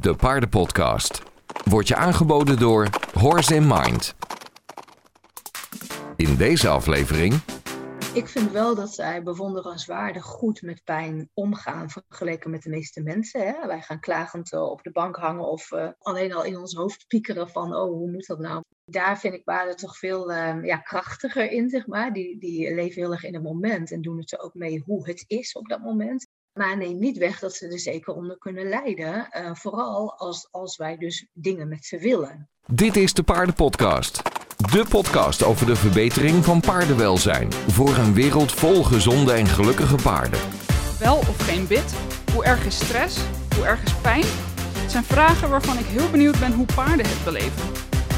de paardenpodcast. Wordt je aangeboden door Horse in Mind. In deze aflevering Ik vind wel dat zij bewonderenswaardig goed met pijn omgaan vergeleken met de meeste mensen. Hè? Wij gaan klagend eh, op de bank hangen of eh, alleen al in ons hoofd piekeren van, oh, hoe moet dat nou? Daar vind ik paarden toch veel eh, ja, krachtiger in, zeg maar. Die, die leven heel erg in het moment en doen het er ook mee hoe het is op dat moment. Maar neem niet weg dat ze er zeker onder kunnen lijden. eh, vooral als, als wij dus dingen met ze willen. Dit is de Paardenpodcast. De podcast over de verbetering van paardenwelzijn. Voor een wereld vol gezonde en gelukkige paarden. Wel of geen bit? Hoe erg is stress? Hoe erg is pijn? Het zijn vragen waarvan ik heel benieuwd ben hoe paarden het beleven.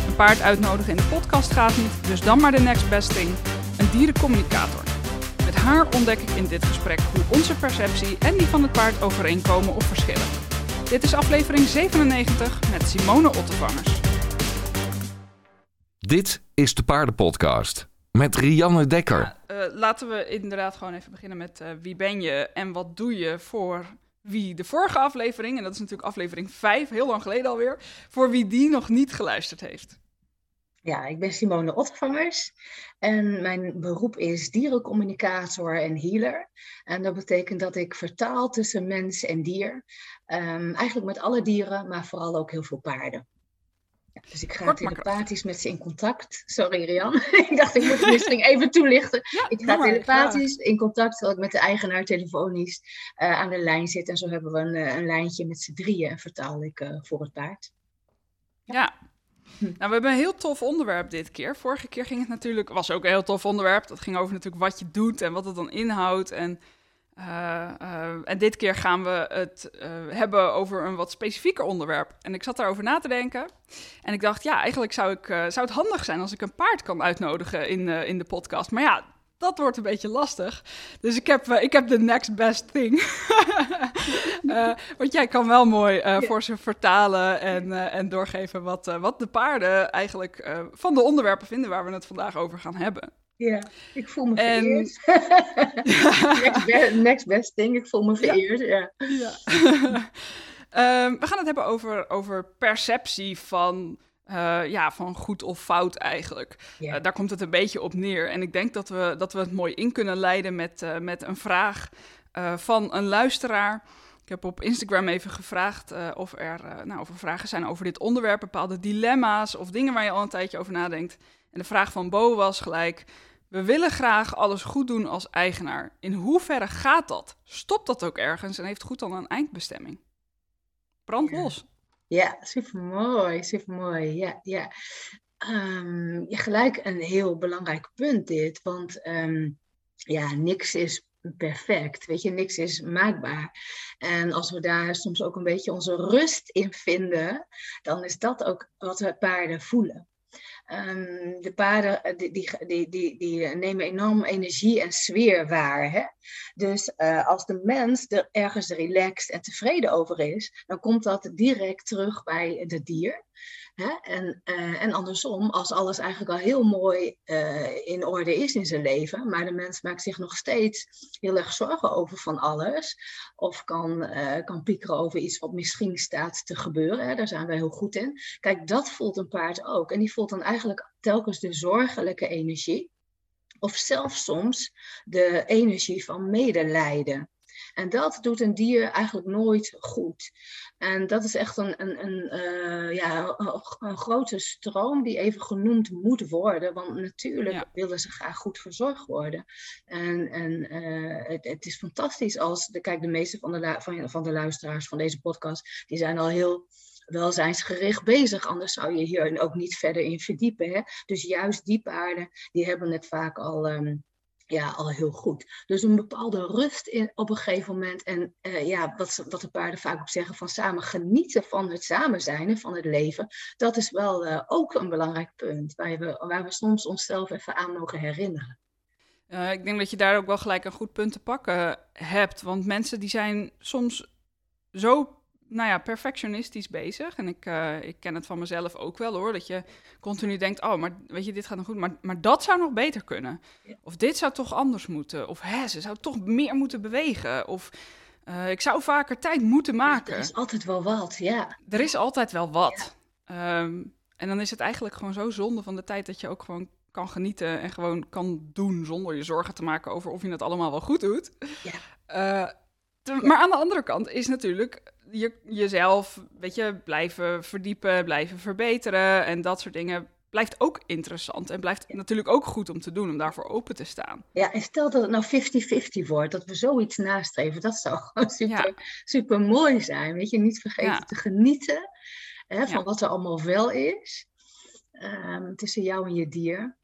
Een paard uitnodigen in de podcast gaat niet, dus dan maar de next best thing. Een dierencommunicator. Met haar ontdek ik in dit gesprek hoe onze perceptie en die van het paard overeenkomen of verschillen. Dit is aflevering 97 met Simone Ottevangers. Dit is de Paardenpodcast. Met Rianne Dekker. Eh, laten we inderdaad gewoon even beginnen met eh, wie ben je en wat doe je voor wie de vorige aflevering, en dat is natuurlijk aflevering 5, heel lang geleden alweer, voor wie die nog niet geluisterd heeft. Ja, ik ben Simone Ottervangers en mijn beroep is dierencommunicator en healer. En dat betekent dat ik vertaal tussen mens en dier. Ehm, eigenlijk met alle dieren, maar vooral ook heel veel paarden. Ja, dus ik ga Kort telepathisch met ze in contact. Sorry Rian, ik dacht ik moet het misschien even toelichten. Ja, Ik ga telepathisch in contact, terwijl ik met de eigenaar telefonisch eh, aan de lijn zit. En zo hebben we een, eh, een lijntje met z'n drieën en vertaal ik eh, voor het paard. Ja. Hm. Nou, we hebben een heel tof onderwerp dit keer. Vorige keer ging het natuurlijk, was ook een heel tof onderwerp. Dat ging over natuurlijk wat je doet en wat het dan inhoudt. En, eh, eh, en dit keer gaan we het eh, hebben over een wat specifieker onderwerp. En ik zat daarover na te denken. En ik dacht, ja, eigenlijk zou, ik, zou het handig zijn als ik een paard kan uitnodigen in, in de podcast. Maar ja, dat wordt een beetje lastig. Dus ik heb, eh, ik heb de next best thing. Eh, want jij kan wel mooi eh, voor ze vertalen en, en doorgeven wat, wat de paarden eigenlijk van de onderwerpen vinden waar we het vandaag over gaan hebben. Ja, ik voel me En- vereerd. next, be- next best thing, ik voel me vereerd. Ja. Ja. Ehm, we gaan het hebben over, over perceptie van, eh, ja, van goed of fout eigenlijk. Eh, daar komt het een beetje op neer. En ik denk dat we, dat we het mooi in kunnen leiden met, eh, met een vraag van een luisteraar. Ik heb op Instagram even gevraagd of, er, nou, of er vragen zijn over dit onderwerp, bepaalde dilemma's of dingen waar je al een tijdje over nadenkt. En de vraag van Bo was gelijk: We willen graag alles goed doen als eigenaar. In hoeverre gaat dat? Stopt dat ook ergens en heeft goed dan een eindbestemming? Brand los. Ja, supermooi, supermooi. Ja, ja. Ja, gelijk een heel belangrijk punt dit, want ehm, ja, niks is perfect, weet je, niks is maakbaar. En als we daar soms ook een beetje onze rust in vinden, dan is dat ook wat we paarden voelen. Ehm, de paarden eh, die, die, die, die, nemen enorm energie en sfeer waar. Hè? Dus eh, als de mens er ergens relaxed en tevreden over is, dan komt dat direct terug bij het dier. Hè? En, eh, en andersom, als alles eigenlijk al heel mooi eh, in orde is in zijn leven, maar de mens maakt zich nog steeds heel erg zorgen over van alles, of kan, eh, kan piekeren over iets wat misschien staat te gebeuren, hè? daar zijn wij heel goed in. Kijk, dat voelt een paard ook. En die voelt dan eigenlijk telkens de zorgelijke energie. Of zelfs soms de energie van medelijden. En dat doet een dier eigenlijk nooit goed. En dat is echt een, een, een, eh, ja, een, grote stroom die even genoemd moet worden. Want natuurlijk Ja. willen ze graag goed verzorgd worden. En, en eh, het, het is fantastisch als, de, kijk, de meeste van de, van, van de luisteraars van deze podcast, die zijn al heel welzijnsgericht bezig. Anders zou je hier ook niet verder in verdiepen. Hè? Dus juist die paarden, die hebben het vaak al, ehm, ja, al heel goed. Dus een bepaalde rust in, op een gegeven moment. En eh, ja, wat, wat de paarden vaak ook zeggen, van samen genieten van het samen zijn en van het leven. Dat is wel eh, ook een belangrijk punt, waar we, waar we soms onszelf even aan mogen herinneren. Ik denk dat je daar ook wel gelijk een goed punt te pakken hebt. Want mensen die zijn soms zo nou ja, perfectionistisch bezig. En ik, eh, ik ken het van mezelf ook wel hoor. Dat je continu denkt, oh, maar weet je, dit gaat nog goed. Maar, maar dat zou nog beter kunnen. Ja. Of dit zou toch anders moeten. Of hè, ze zou toch meer moeten bewegen. Of Uh, ik zou vaker tijd moeten maken. Er is altijd wel wat, ja. Er is altijd wel wat. Ehm, en dan is het eigenlijk gewoon zo zonde van de tijd dat je ook gewoon kan genieten en gewoon kan doen zonder je zorgen te maken over of je het allemaal wel goed doet. Ja. Uh, Maar aan de andere kant is natuurlijk je, jezelf, weet je, blijven verdiepen, blijven verbeteren en dat soort dingen blijft ook interessant en blijft natuurlijk ook goed om te doen, om daarvoor open te staan. Ja, en stel dat het nou 50-50 wordt, dat we zoiets nastreven, dat zou gewoon super, super mooi zijn. Weet je, niet vergeten te genieten hè, van wat er allemaal wel is um, tussen jou en je dier.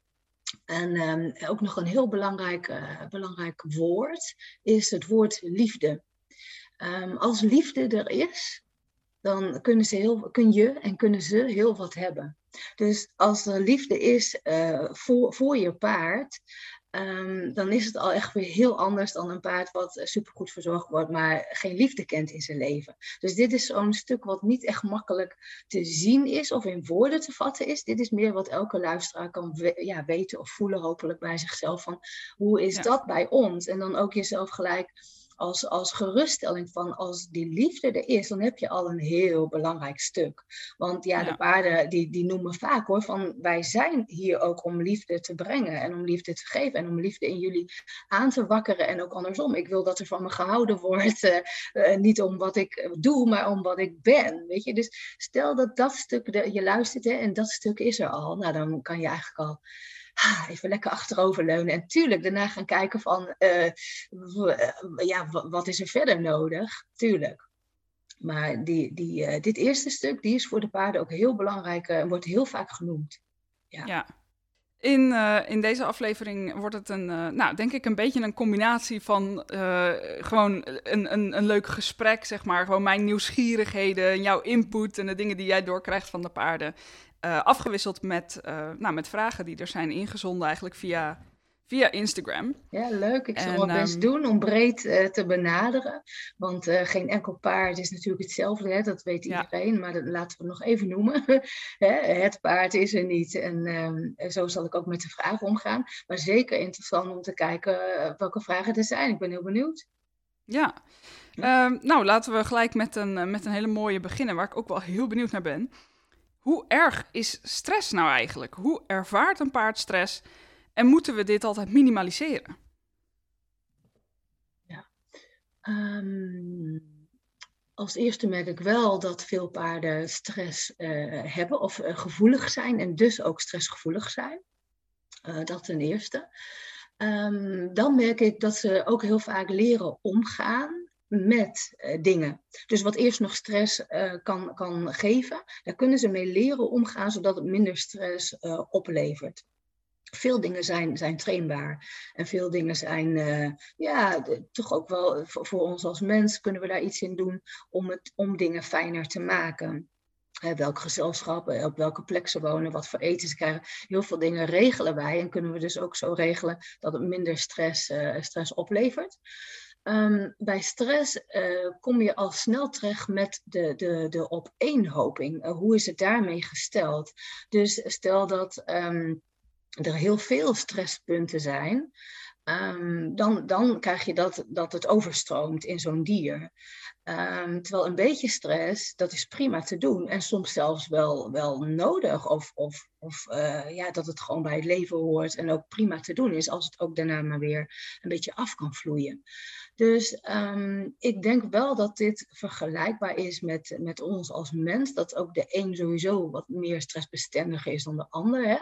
En um, ook nog een heel belangrijk, uh, belangrijk woord is het woord liefde. Um, als liefde er is, dan kunnen ze heel, kun je en kunnen ze heel wat hebben. Dus als er liefde is uh, voor, voor je paard, um, dan is het al echt weer heel anders dan een paard wat supergoed verzorgd wordt, maar geen liefde kent in zijn leven. Dus dit is zo'n stuk wat niet echt makkelijk te zien is of in woorden te vatten is. Dit is meer wat elke luisteraar kan we ja, weten of voelen, hopelijk bij zichzelf, van hoe is dat bij ons? En dan ook jezelf gelijk als, als geruststelling van als die liefde er is, dan heb je al een heel belangrijk stuk. Want ja, de paarden die, die noemen vaak hoor, van wij zijn hier ook om liefde te brengen en om liefde te geven en om liefde in jullie aan te wakkeren en ook andersom. Ik wil dat er van me gehouden wordt, uh, uh, niet om wat ik doe, maar om wat ik ben. Weet je, dus stel dat dat stuk, de, je luistert hè, en dat stuk is er al, nou dan kan je eigenlijk al even lekker achteroverleunen. En tuurlijk daarna gaan kijken van, uh, ja, wat is er verder nodig? Tuurlijk. Maar die, die, uh, dit eerste stuk, die is voor de paarden ook heel belangrijk en wordt heel vaak genoemd. Ja. ja. In, in deze aflevering wordt het een, nou, denk ik, een beetje een combinatie van gewoon een, een, een leuk gesprek, zeg maar. Gewoon mijn nieuwsgierigheden, jouw input en de dingen die jij doorkrijgt van de paarden. Uh, afgewisseld met, uh, nou, met vragen die er zijn ingezonden eigenlijk via, via Instagram. Ja, leuk. Ik zal mijn best um, doen om breed uh, te benaderen. Want geen enkel paard is natuurlijk hetzelfde, hè? dat weet iedereen. Ja. Maar dat laten we nog even noemen. het paard is er niet. En um, zo zal ik ook met de vragen omgaan. Maar zeker interessant om te kijken welke vragen er zijn. Ik ben heel benieuwd. Ja, um, nou laten we gelijk met een, met een hele mooie beginnen, waar ik ook wel heel benieuwd naar ben. Hoe erg is stress nou eigenlijk? Hoe ervaart een paard stress? En moeten we dit altijd minimaliseren? Ja. Um, als eerste merk ik wel dat veel paarden stress uh, hebben of uh, gevoelig zijn en dus ook stressgevoelig zijn. Uh, dat ten eerste. Um, dan merk ik dat ze ook heel vaak leren omgaan met uh, dingen. Dus wat eerst nog stress uh, kan, kan geven, daar kunnen ze mee leren omgaan, zodat het minder stress uh, oplevert. Veel dingen zijn, zijn trainbaar. En veel dingen zijn, ja, toch ook wel voor, voor, ons als mens kunnen we daar iets in doen om, het, om dingen fijner te maken. welk gezelschap, op welke plek ze wonen, wat voor eten ze krijgen. Heel veel dingen regelen wij en kunnen we dus ook zo regelen dat het minder stress, stress oplevert. Um, bij stress uh, kom je al snel terecht met de, de, de opeenhoping. Uh, hoe is het daarmee gesteld? Dus stel dat um, er heel veel stresspunten zijn, um, dan, dan krijg je dat, dat het overstroomt in zo'n dier. terwijl een beetje stress, dat is prima te doen en soms zelfs wel, wel nodig. Of, of, of uh, ja, dat het gewoon bij het leven hoort en ook prima te doen is als het ook daarna maar weer een beetje af kan vloeien. Dus um, ik denk wel dat dit vergelijkbaar is met, met ons als mens. Dat ook de een sowieso wat meer stressbestendiger is dan de ander. Hè?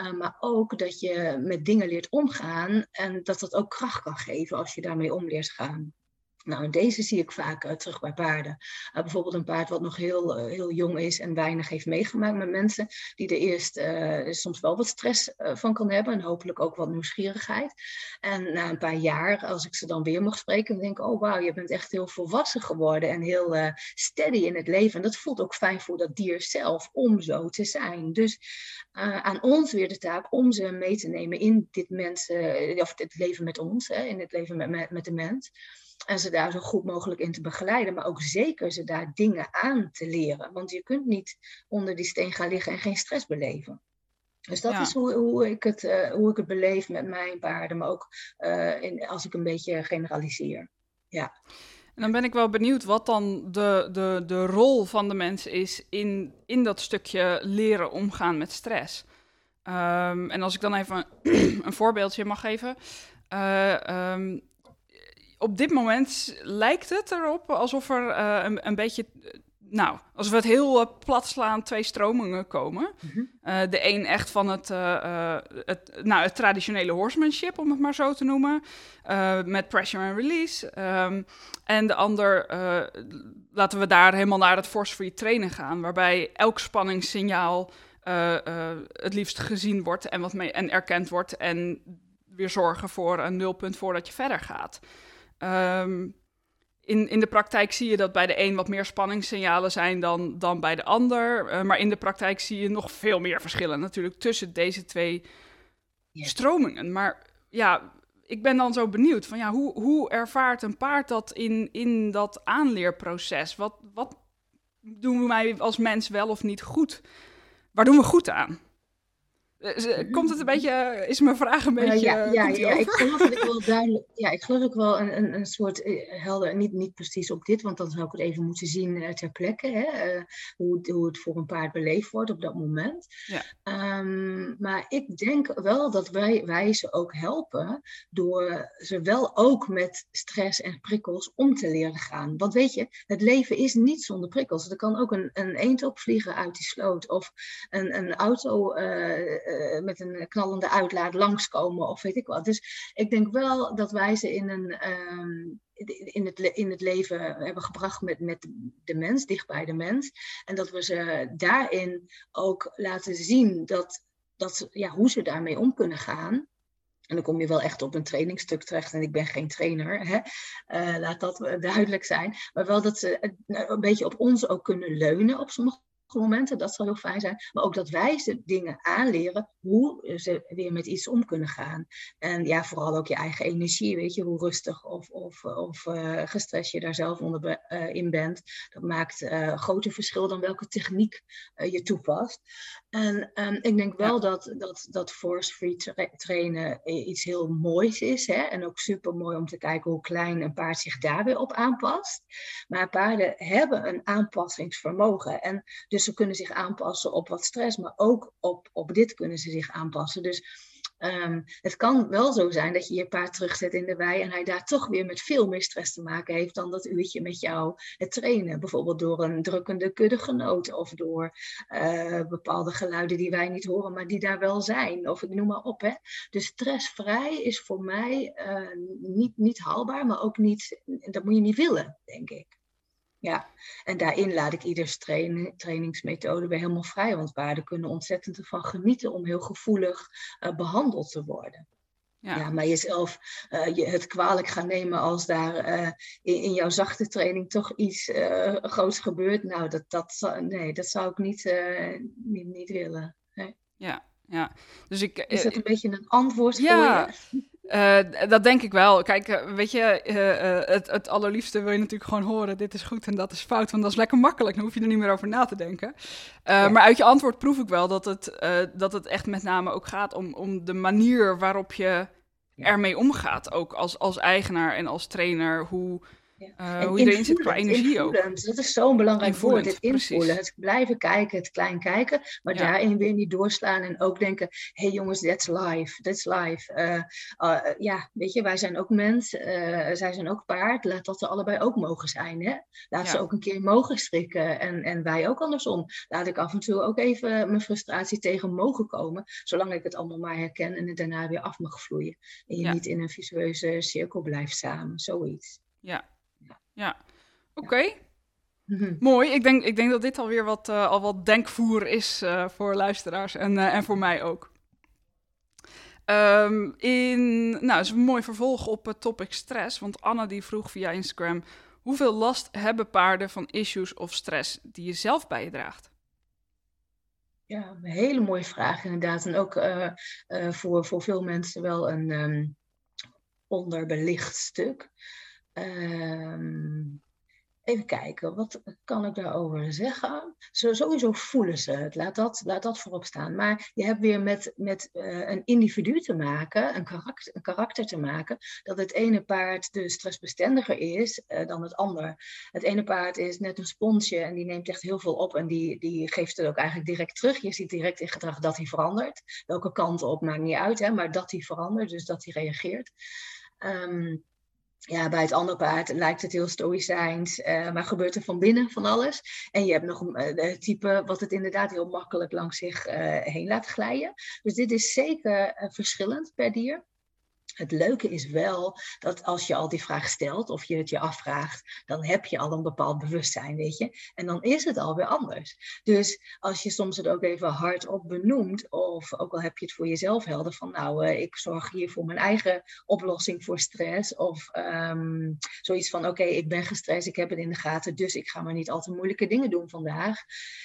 Uh, maar ook dat je met dingen leert omgaan en dat dat ook kracht kan geven als je daarmee om leert gaan. Nou, deze zie ik vaak uh, terug bij paarden. Uh, bijvoorbeeld een paard wat nog heel, uh, heel jong is en weinig heeft meegemaakt met mensen, die er eerst soms wel wat stress van kan hebben en hopelijk ook wat nieuwsgierigheid. En na een paar jaar, als ik ze dan weer mag spreken, denk ik, oh wauw, je bent echt heel volwassen geworden en heel steady in het leven. En dat voelt ook fijn voor dat dier zelf om zo te zijn. Dus aan ons weer de taak om ze mee te nemen in dit mensen, of het leven met ons, hè, in het leven met, met de mens. En ze daar zo goed mogelijk in te begeleiden, maar ook zeker ze daar dingen aan te leren. Want je kunt niet onder die steen gaan liggen en geen stress beleven. Dus dat ja. is hoe, hoe, ik het, uh, hoe ik het beleef met mijn paarden, maar ook uh, in, als ik een beetje generaliseer. Ja. En dan ben ik wel benieuwd wat dan de, de, de rol van de mens is in, in dat stukje leren omgaan met stress. Ehm, en als ik dan even een voorbeeldje mag geven. Uh, um, op dit moment lijkt het erop alsof er uh, een, een, beetje nou, als we het heel uh, plat slaan, twee stromingen komen. Mhm. uh, de een echt van het, het, nou, het traditionele horsemanship, om het maar zo te noemen. met pressure and release. Um, en de ander, laten we daar helemaal naar het force-free trainen gaan. Waarbij elk spanningssignaal het liefst gezien wordt en, wat mee, en erkend wordt. En weer zorgen voor een nulpunt voordat je verder gaat. Um, in, in de praktijk zie je dat bij de een wat meer spanningssignalen zijn dan, dan bij de ander. Uh, maar in de praktijk zie je nog veel meer verschillen natuurlijk tussen deze twee stromingen. Maar ja, ik ben dan zo benieuwd van ja, hoe, hoe ervaart een paard dat in, in dat aanleerproces? Wat, wat doen wij als mens wel of niet goed? Waar doen we goed aan? Eh, komt het een beetje, is mijn vraag een beetje. ja, ja, ja, ik geloof dat ik wel duidelijk. Ja, ik geloof dat ik wel een, een, een soort eh, helder, niet, niet precies op dit, want dan zou ik het even moeten zien ter plekke, hè, hoe, hoe het voor een paard beleefd wordt op dat moment. Ja. Um, maar ik denk wel dat wij, wij ze ook helpen door ze wel ook met stress en prikkels om te leren gaan. Want weet je, het leven is niet zonder prikkels. Er kan ook een, een eend opvliegen uit die sloot of een, een auto uh, met een knallende uitlaat langskomen of weet ik wat. Dus ik denk wel dat wij ze in, een, um, in, het, in het leven hebben gebracht met, met de mens, dicht bij de mens. En dat we ze daarin ook laten zien dat, dat, ja, hoe ze daarmee om kunnen gaan. En dan kom je wel echt op een trainingstuk terecht. En ik ben geen trainer, hè? Uh, laat dat duidelijk zijn. Maar wel dat ze een beetje op ons ook kunnen leunen op sommige momenten, dat zal heel fijn zijn. Maar ook dat wij ze dingen aanleren hoe ze weer met iets om kunnen gaan. En ja, vooral ook je eigen energie, weet je, hoe rustig of, of, of uh, gestrest je daar zelf onder uh, in bent. Dat maakt uh, groter verschil dan welke techniek je toepast. En um, ik denk wel dat, dat, dat force-free tra trainen iets heel moois is. Hè? En ook super mooi om te kijken hoe klein een paard zich daar weer op aanpast. Maar paarden hebben een aanpassingsvermogen. En dus ze kunnen zich aanpassen op wat stress, maar ook op, op dit kunnen ze zich aanpassen. Dus Um, het kan wel zo zijn dat je je paard terugzet in de wei en hij daar toch weer met veel meer stress te maken heeft dan dat uurtje met jou het trainen. Bijvoorbeeld door een drukkende kuddegenoot of door uh, bepaalde geluiden die wij niet horen, maar die daar wel zijn. Of ik noem maar op. Hè. Dus stressvrij is voor mij uh, niet, niet haalbaar, maar ook niet, dat moet je niet willen, denk ik. Ja, en daarin laat ik ieders train, trainingsmethode weer helemaal vrij. Want paarden kunnen ontzettend ervan genieten om heel gevoelig uh, behandeld te worden. Ja. ja, maar jezelf uh, je het kwalijk gaan nemen als daar uh, in, in, jouw zachte training toch iets groots gebeurt. Nou, dat, dat, nee, dat zou ik niet, niet, niet willen. Nee. Ja, ja. Dus ik, Is dat een beetje een antwoord ja, voor je? Uh, dat denk ik wel. Kijk, uh, weet je, uh, het, het allerliefste wil je natuurlijk gewoon horen: dit is goed en dat is fout. Want dat is lekker makkelijk. Dan hoef je er niet meer over na te denken. Ja. Maar uit je antwoord proef ik wel dat het, dat het echt met name ook gaat om, om de manier waarop je ermee omgaat. Ook als, als eigenaar en als trainer. Hoe, ja. Uh, hoe je erin zit qua energie ook. Dat is zo'n belangrijk woord, het invoelen. Het blijven kijken, het klein kijken, maar ja. daarin weer niet doorslaan en ook denken, hé hey jongens, that's life, that's life. Uh, uh, ja, weet je, wij zijn ook mens, zij zijn ook paard, laat dat er allebei ook mogen zijn. Hè? Laat ja. ze ook een keer mogen strikken en, en wij ook andersom. Laat ik af en toe ook even mijn frustratie tegen mogen komen, zolang ik het allemaal maar herken en het daarna weer af mag vloeien. En je niet in een visueuze cirkel blijft samen, zoiets. Ja, ja, oké. Okay. Mooi. Ik denk, ik denk dat dit alweer wat, uh, al wat denkvoer is uh, voor luisteraars en, uh, en voor mij ook. Um, in, nou, is een mooi vervolg op het topic stress. Want Anna die vroeg via Instagram: hoeveel last hebben paarden van issues of stress die je zelf bij je draagt? Ja, een hele mooie vraag inderdaad. En ook voor, voor veel mensen wel een um, onderbelicht stuk. Um, Even kijken, wat kan ik daarover zeggen? Sowieso voelen ze het, laat dat, laat dat voorop staan. Maar je hebt weer met, met uh, een individu te maken, een karakter, karakter te maken, dat het ene paard dus stressbestendiger is uh, dan het ander. Het ene paard is net een sponsje en die neemt echt heel veel op en die, die geeft het ook eigenlijk direct terug. Je ziet direct in gedrag dat hij verandert. Welke kant op maakt niet uit, hè, maar dat hij verandert, dus dat hij reageert. Um, ja, bij het andere paard lijkt het heel stoïcijns, uh, maar gebeurt er van binnen van alles. En je hebt nog een uh, type wat het inderdaad heel makkelijk langs zich uh, heen laat glijden. Dus dit is zeker verschillend per dier. Het leuke is wel dat als je al die vraag stelt of je het je afvraagt, dan heb je al een bepaald bewustzijn, weet je. En dan is het alweer anders. Dus als je soms het ook even hardop benoemt, of ook al heb je het voor jezelf helder van, nou, uh, ik zorg hier voor mijn eigen oplossing voor stress, of um, zoiets van, oké, ik ben gestrest, ik heb het in de gaten, dus ik ga maar niet al te moeilijke dingen doen vandaag.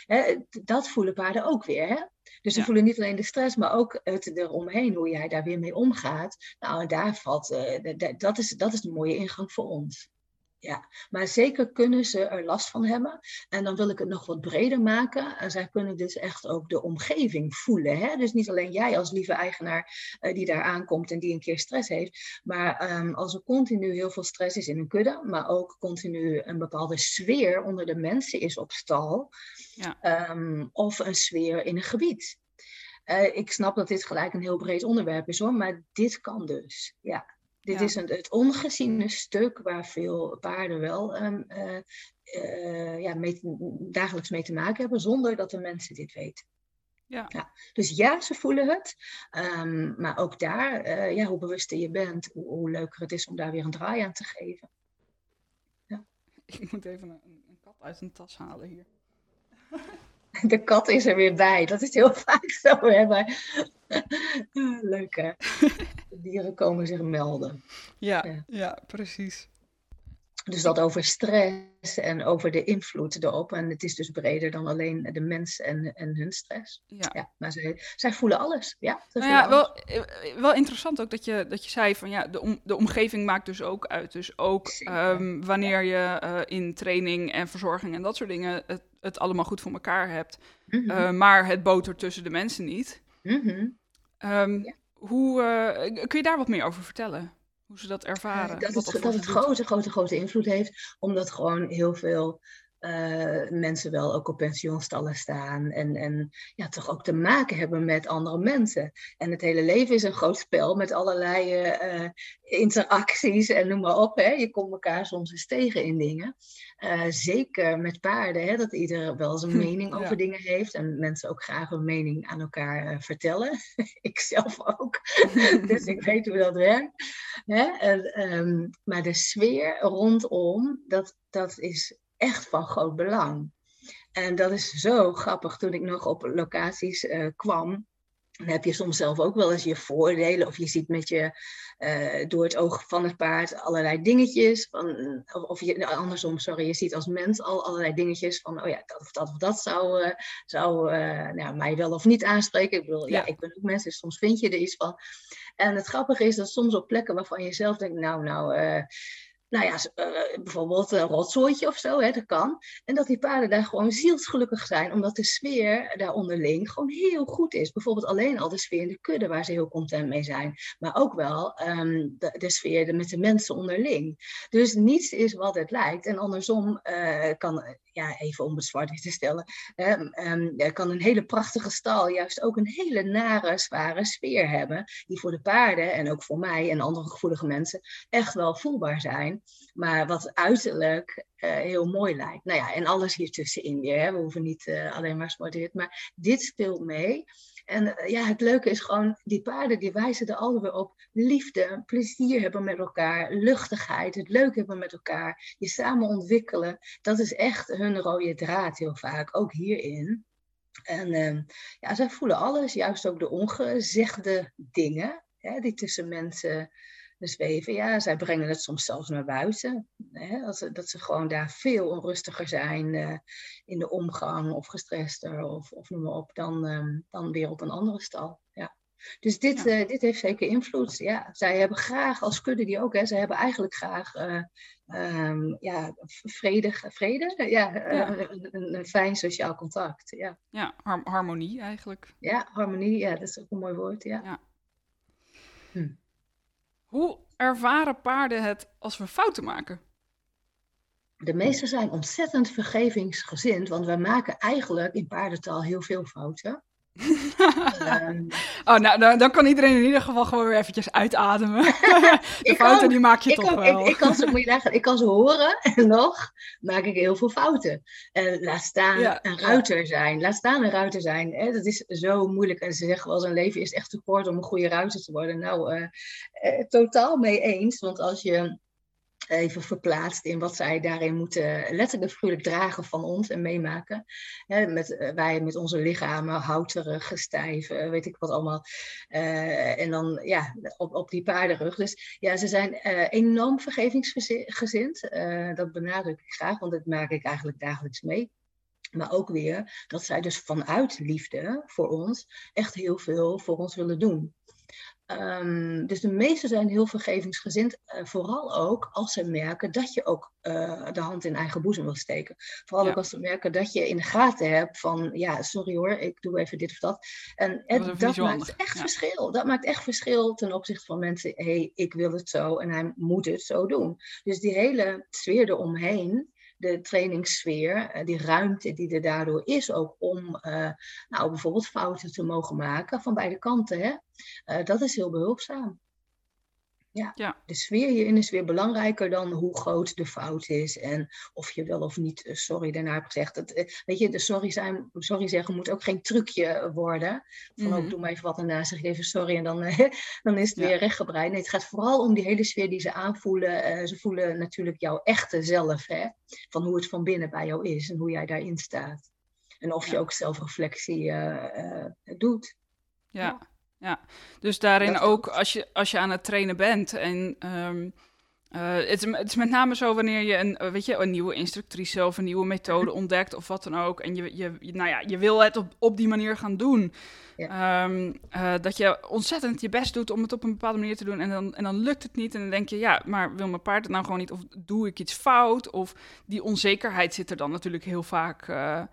Hè, dat voelen paarden ook weer, hè? Dus ze ja. voelen niet alleen de stress, maar ook het eromheen, hoe jij daar weer mee omgaat. Nou, daar valt, uh, dat, is, dat is de mooie ingang voor ons. Ja, maar zeker kunnen ze er last van hebben. En dan wil ik het nog wat breder maken. En zij kunnen dus echt ook de omgeving voelen. Hè? Dus niet alleen jij als lieve eigenaar uh, die daar aankomt en die een keer stress heeft. Maar um, als er continu heel veel stress is in een kudde, maar ook continu een bepaalde sfeer onder de mensen is op stal. Ja. Um, of een sfeer in een gebied. Uh, ik snap dat dit gelijk een heel breed onderwerp is hoor, maar dit kan dus. Ja. Dit ja. is een, het ongeziene stuk waar veel paarden wel um, uh, uh, ja, mee, dagelijks mee te maken hebben, zonder dat de mensen dit weten. Ja. ja. Dus ja, ze voelen het. Um, maar ook daar, uh, ja, hoe bewuster je bent, hoe, hoe, leuker het is om daar weer een draai aan te geven. Ja. Ik moet even een, een kat uit een tas halen hier. De kat is er weer bij. Dat is heel vaak zo. Hè? Maar... Leuk hè? De dieren komen zich melden. Ja, ja, ja, precies. Dus dat over stress en over de invloed erop. En het is dus breder dan alleen de mens en, en hun stress. Ja. ja maar zij, zij voelen alles. Ja, nou ja wel, eh, wel interessant ook dat je, dat je zei van ja, de, om, de omgeving maakt dus ook uit. Dus ook um, wanneer je uh, in training en verzorging en dat soort dingen het, het allemaal goed voor elkaar hebt. Mm -hmm. uh, maar het botert tussen de mensen niet. Mm -hmm. um, ja. hoe, uh, kun je daar wat meer over vertellen? Hoe ze dat ervaren? dat, het, dat het grote, grote, grote invloed heeft. Omdat gewoon heel veel uh, mensen wel ook op pensioenstallen staan. En, en ja, toch ook te maken hebben met andere mensen. En het hele leven is een groot spel met allerlei uh, interacties en noem maar op. Hè. Je komt elkaar soms eens tegen in dingen. Uh, zeker met paarden, hè, dat ieder wel zijn mening over ja. dingen heeft. En mensen ook graag hun mening aan elkaar vertellen. ik zelf ook. dus ik weet hoe dat werkt. Hè. En, um, maar de sfeer rondom, dat, dat is echt van groot belang. En dat is zo grappig toen ik nog op locaties uh, kwam. Dan heb je soms zelf ook wel eens je voordelen. Of je ziet met je uh, door het oog van het paard allerlei dingetjes. Van, of, of je, andersom, sorry, je ziet als mens al allerlei dingetjes van, oh ja, dat of dat of dat zou, uh, zou nou, mij wel of niet aanspreken. Ik bedoel, ja. ja. ik ben ook mens, dus soms vind je er iets van. En het grappige is dat soms op plekken waarvan je zelf denkt, nou, nou nou ja, uh, bijvoorbeeld een rotzooitje of zo, hè, dat kan. En dat die paarden daar gewoon zielsgelukkig zijn, omdat de sfeer daar onderling gewoon heel goed is. Bijvoorbeeld alleen al de sfeer in de kudde, waar ze heel content mee zijn. Maar ook wel um, de, de, sfeer met de mensen onderling. Dus niets is wat het lijkt. En andersom uh, kan, ja, even om het zwart te stellen, um, kan een hele prachtige stal juist ook een hele nare, zware sfeer hebben. Die voor de paarden en ook voor mij en andere gevoelige mensen echt wel voelbaar zijn. Maar wat uiterlijk uh, heel mooi lijkt. Nou ja, en alles hiertussenin weer. Hè. We hoeven niet uh, alleen maar zwart Maar dit speelt mee. En uh, ja, het leuke is gewoon, die paarden die wijzen er allemaal op. Liefde, plezier hebben met elkaar, luchtigheid, het leuk hebben met elkaar. Je samen ontwikkelen. Dat is echt hun rode draad heel vaak, ook hierin. En uh, ja, zij voelen alles, juist ook de ongezegde dingen hè, die tussen mensen zweven. Ja, zij brengen het soms zelfs naar buiten. Hè? Als, dat ze gewoon daar veel onrustiger zijn uh, in de omgang of gestrester of, of noem maar op, dan, um, dan weer op een andere stal. Ja. Dus dit, eh, dit heeft zeker invloed. Ja, zij hebben graag, als kudde die ook, hè, zij hebben eigenlijk graag uh, um, ja, vrede, vrede? Ja, Een, een, fijn sociaal contact. Ja, ja harmonie eigenlijk. Ja, harmonie, ja, dat is ook een mooi woord. Ja. ja. Hm. Hoe ervaren paarden het als we fouten maken? De meesten zijn ontzettend vergevingsgezind, want we maken eigenlijk in paardentaal heel veel fouten. Um, oh, nou, dan, kan iedereen in ieder geval gewoon weer eventjes uitademen. de fouten die maak je toch wel. Ik, ik, kan ze, moet je ik kan ze horen en nog maak ik heel veel fouten. En laat staan een ruiter zijn. Laat staan een ruiter zijn. Hè? Dat is zo moeilijk. En ze zeggen wel, zijn leven is echt te kort om een goede ruiter te worden. Nou, uh, uh, totaal mee eens. Want als je even verplaatst in wat zij daarin moeten letterlijk figuurlijk dragen van ons en meemaken. met, eh, wij met onze lichamen, houterig, stijf, eh, weet ik wat allemaal. Uh, en dan ja, op, op die paardenrug. Dus ja, ze zijn enorm vergevingsgezind. dat benadruk ik graag, want dat maak ik eigenlijk dagelijks mee. Maar ook weer dat zij dus vanuit liefde voor ons echt heel veel voor ons willen doen. Um, dus de meesten zijn heel vergevingsgezind, uh, vooral ook als ze merken dat je ook uh, de hand in eigen boezem wil steken. Vooral ook als ze merken dat je in de gaten hebt van, ja, sorry hoor, ik doe even dit of dat. En, en dat, maakt echt verschil. Dat maakt echt verschil ten opzichte van mensen, hé, hey, ik wil het zo en hij moet het zo doen. Dus die hele sfeer eromheen, de trainingssfeer, eh, die ruimte die er daardoor is ook om uh, nou, bijvoorbeeld fouten te mogen maken van beide kanten. Hè? Uh, dat is heel behulpzaam. Ja. ja. De sfeer hierin is weer belangrijker dan hoe groot de fout is en of je wel of niet sorry daarna hebt gezegd. Dat, weet je, de sorry, zijn, sorry zeggen moet ook geen trucje worden. Van mm ook doe maar even wat erna, zeg je even sorry en dan, dan is het weer rechtgebreid. Nee, het gaat vooral om die hele sfeer die ze aanvoelen. ze voelen natuurlijk jouw echte zelf, hè? van hoe het van binnen bij jou is en hoe jij daarin staat. En of je ook zelfreflectie uh, doet. Ja. Ja. dus daarin ook als je, als je aan het trainen bent en um, uh, het, het, is met name zo wanneer je een, weet je, een nieuwe instructrice of een nieuwe methode ontdekt of wat dan ook. En je, je, nou ja, je wil het op, op die manier gaan doen. Ehm, eh, dat je ontzettend je best doet om het op een bepaalde manier te doen. En dan, en dan lukt het niet. En dan denk je, ja, maar wil mijn paard het nou gewoon niet? Of doe ik iets fout? Of die onzekerheid zit er dan natuurlijk heel vaak uh,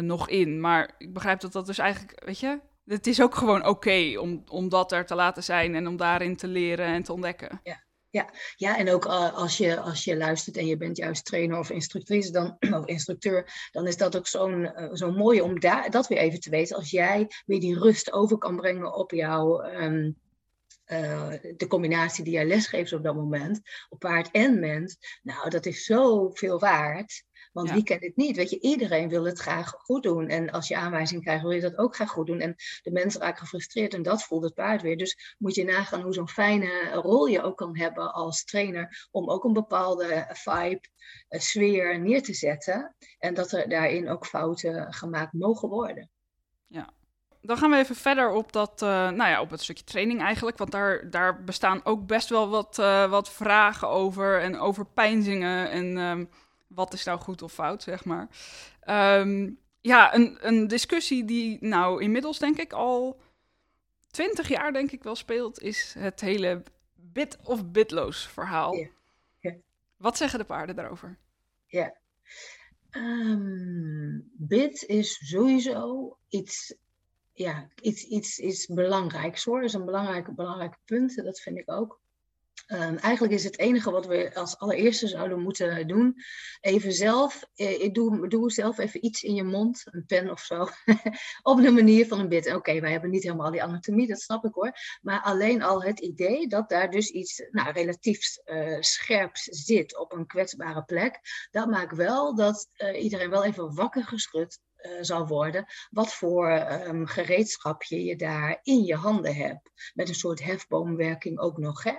nog in. Maar ik begrijp dat dat dus eigenlijk, weet je, het is ook gewoon oké om, om dat er te laten zijn en om daarin te leren en te ontdekken. Ja. Ja, ja en ook uh, als, je, als je luistert en je bent juist trainer of instructrice dan, of instructeur, dan is dat ook zo'n uh, zo mooi om daar, dat weer even te weten. Als jij weer die rust over kan brengen op jouw, um, uh, de combinatie die jij lesgeeft op dat moment, op paard en mens, nou dat is zoveel waard. Want wie kent het niet? Weet je, iedereen wil het graag goed doen. En als je aanwijzing krijgt, wil je dat ook graag goed doen. En de mensen raken gefrustreerd en dat voelt het paard weer. Dus moet je nagaan hoe zo'n fijne rol je ook kan hebben als trainer. Om ook een bepaalde vibe, sfeer neer te zetten. En dat er daarin ook fouten gemaakt mogen worden. Ja, dan gaan we even verder op, dat, uh, nou ja, op het stukje training eigenlijk. Want daar, daar bestaan ook best wel wat, uh, wat vragen over en over pijnzingen. En um, wat is nou goed of fout, zeg maar. Um, ja, een, een discussie die nou inmiddels denk ik al twintig jaar denk ik wel speelt, is het hele bit of bitloos verhaal. Yeah. Wat zeggen de paarden daarover? Ja, um, bit is sowieso iets, ja, iets, iets, iets belangrijks hoor. Dat is een belangrijk, belangrijk punt, dat vind ik ook. Um, eigenlijk is het enige wat we als allereerste zouden moeten doen, even zelf, eh, doe, doe zelf even iets in je mond, een pen of zo, op de manier van een bit. Oké, wij hebben niet helemaal die anatomie, dat snap ik hoor, maar alleen al het idee dat daar dus iets nou, relatief uh, scherps zit op een kwetsbare plek, dat maakt wel dat uh, iedereen wel even wakker geschud uh, zal worden, wat voor um, gereedschap je daar in je handen hebt. Met een soort hefboomwerking ook nog. Hè?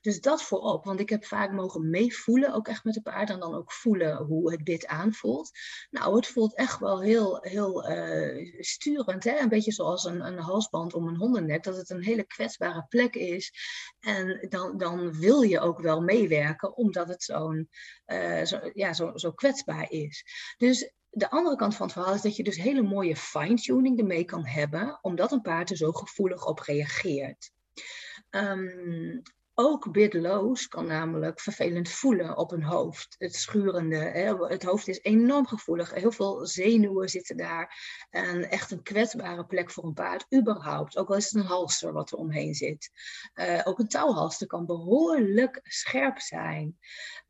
Dus dat voorop, want ik heb vaak mogen meevoelen, ook echt met de paard, en dan ook voelen hoe het bit aanvoelt. Nou, het voelt echt wel heel, heel uh, sturend, hè? een beetje zoals een, een halsband om een hondennek, dat het een hele kwetsbare plek is. En dan, dan wil je ook wel meewerken, omdat het zo'n uh, zo, ja, zo, zo kwetsbaar is. Dus de andere kant van het verhaal is dat je dus hele mooie fine-tuning ermee kan hebben, omdat een paard er zo gevoelig op reageert. Um, ook bidloos kan namelijk vervelend voelen op een hoofd. Het schurende. Hè? Het hoofd is enorm gevoelig. Heel veel zenuwen zitten daar. En echt een kwetsbare plek voor een paard, überhaupt. Ook al is het een halster wat er omheen zit. Uh, ook een touwhalster kan behoorlijk scherp zijn.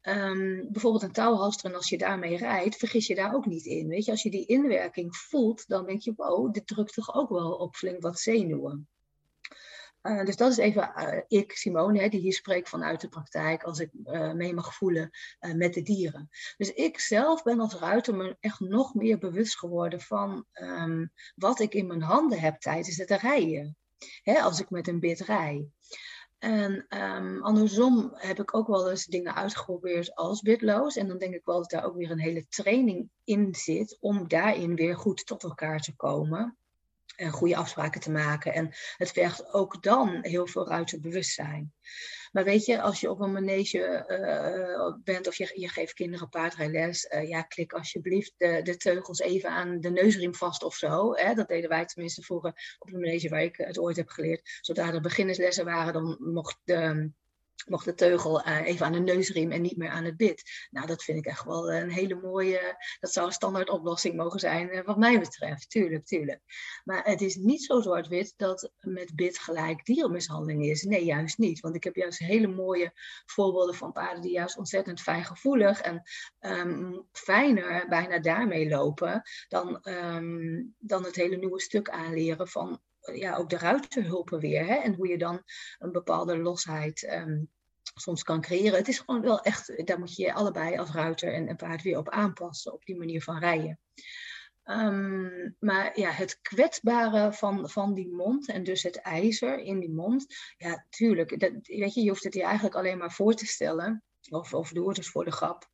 Um, bijvoorbeeld een touwhalster, en als je daarmee rijdt, vergis je daar ook niet in. Weet je, als je die inwerking voelt, dan denk je, wow, dit drukt toch ook wel op flink wat zenuwen. Uh, dus dat is even uh, ik, Simone, hè, die hier spreekt vanuit de praktijk, als ik uh, mee mag voelen met de dieren. Dus ik zelf ben als ruiter me echt nog meer bewust geworden van um, wat ik in mijn handen heb tijdens het rijden. Hè, als ik met een bit rij. En um, andersom heb ik ook wel eens dingen uitgeprobeerd als bitloos. En dan denk ik wel dat daar ook weer een hele training in zit om daarin weer goed tot elkaar te komen en goede afspraken te maken. En het vergt ook dan heel veel ruiterbewustzijn. Maar weet je, als je op een manege uh, bent of je, je geeft kinderen paardrijles, uh, ja, klik alsjeblieft de, de, teugels even aan de neusriem vast of zo. Hè? Dat deden wij tenminste vroeger op de manege waar ik het ooit heb geleerd. Zodra er beginnerslessen waren, dan mocht mocht de teugel uh, even aan de neusriem en niet meer aan het bit. Nou, dat vind ik echt wel een hele mooie, dat zou een standaard oplossing mogen zijn uh, wat mij betreft. Tuurlijk, tuurlijk. Maar het is niet zo zwart-wit dat met bit gelijk dierenmishandeling is. Nee, juist niet. Want ik heb juist hele mooie voorbeelden van paarden die juist ontzettend fijngevoelig en um, fijner bijna daarmee lopen dan, um, dan het hele nieuwe stuk aanleren van ja, ook de ruiterhulpen weer. Hè? En hoe je dan een bepaalde losheid um, soms kan creëren. Het is gewoon wel echt, daar moet je je allebei als ruiter en, en paard weer op aanpassen, op die manier van rijden. Um, maar ja, het kwetsbare van, van die mond en dus het ijzer in die mond. Ja, tuurlijk. Dat, weet je, je hoeft het je eigenlijk alleen maar voor te stellen. Of, of doe het dus voor de grap.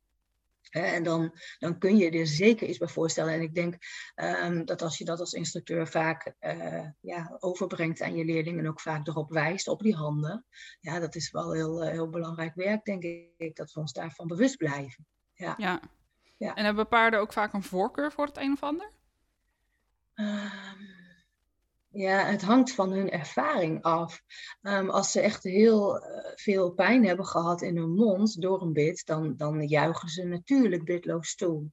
En dan, dan kun je er zeker iets bij voorstellen. En ik denk um, dat als je dat als instructeur vaak uh, ja, overbrengt aan je leerlingen en ook vaak erop wijst, op die handen, ja, dat is wel heel, uh, heel belangrijk werk, denk ik, dat we ons daarvan bewust blijven. Ja. ja. ja. En hebben paarden ook vaak een voorkeur voor het een of ander? Um, ja, het hangt van hun ervaring af. Um, als ze echt heel uh, veel pijn hebben gehad in hun mond door een bit, dan, dan juichen ze natuurlijk bitloos toe.